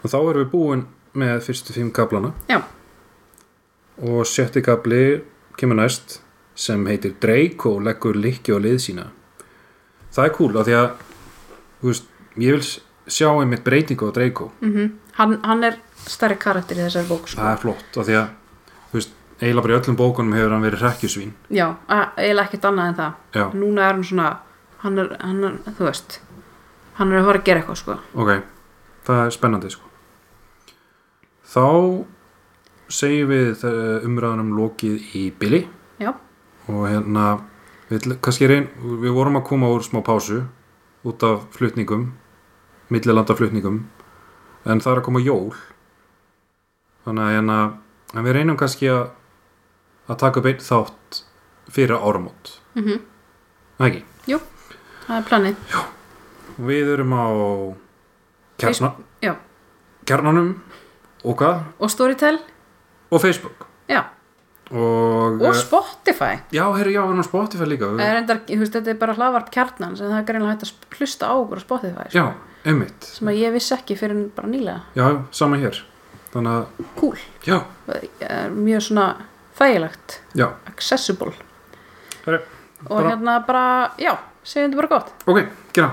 og þá erum við búin með fyrstu fimm kaplana já. Og sjötti kapli kemur næst sem heitir Draco leggur likki á lið sína. Það er cool af því að veist, ég vil sjá einmitt breytingu á Draco. Mm hann, hann er stærri karakter í þessari bók sko. það er flott af því að þú veist, eiginlega bara í öllum bókunum hefur hann verið hrekkjusvín já, eiginlega ekkert annað en það Já. núna er hann svona hann er, hann er, þú veist hann er að fara að gera eitthvað sko ok, það er spennandi sko. þá segjum við eh, umræðunum lokið í Billy já, og hérna við, reyn, við vorum að koma úr smá pásu út af flutningum millilanda flutningum en það er að koma jól þannig að hérna en við reynum kannski að að taka upp einn þátt fyrir áramót. Mhm, Það ekki, jú það er planið, við erum á kjarna, já. kjarnanum og hvað? og Storytel, og Facebook. Já. Og, og Spotify. Já, herri, já, við erum á Spotify líka. Er endar, veist, þetta er bara hlaðvarp kjarnan sem það er greinlega hægt að hlusta á okkur á Spotify sko, já, einmitt. Sem að ég vissi ekki fyrir bara nýlega. Já, sama hér þannig að, cool, já, er mjög svona þægilegt, já. Accessible. Herri, og bara, hérna bara, já, segjum þetta bara gott. Ok, gera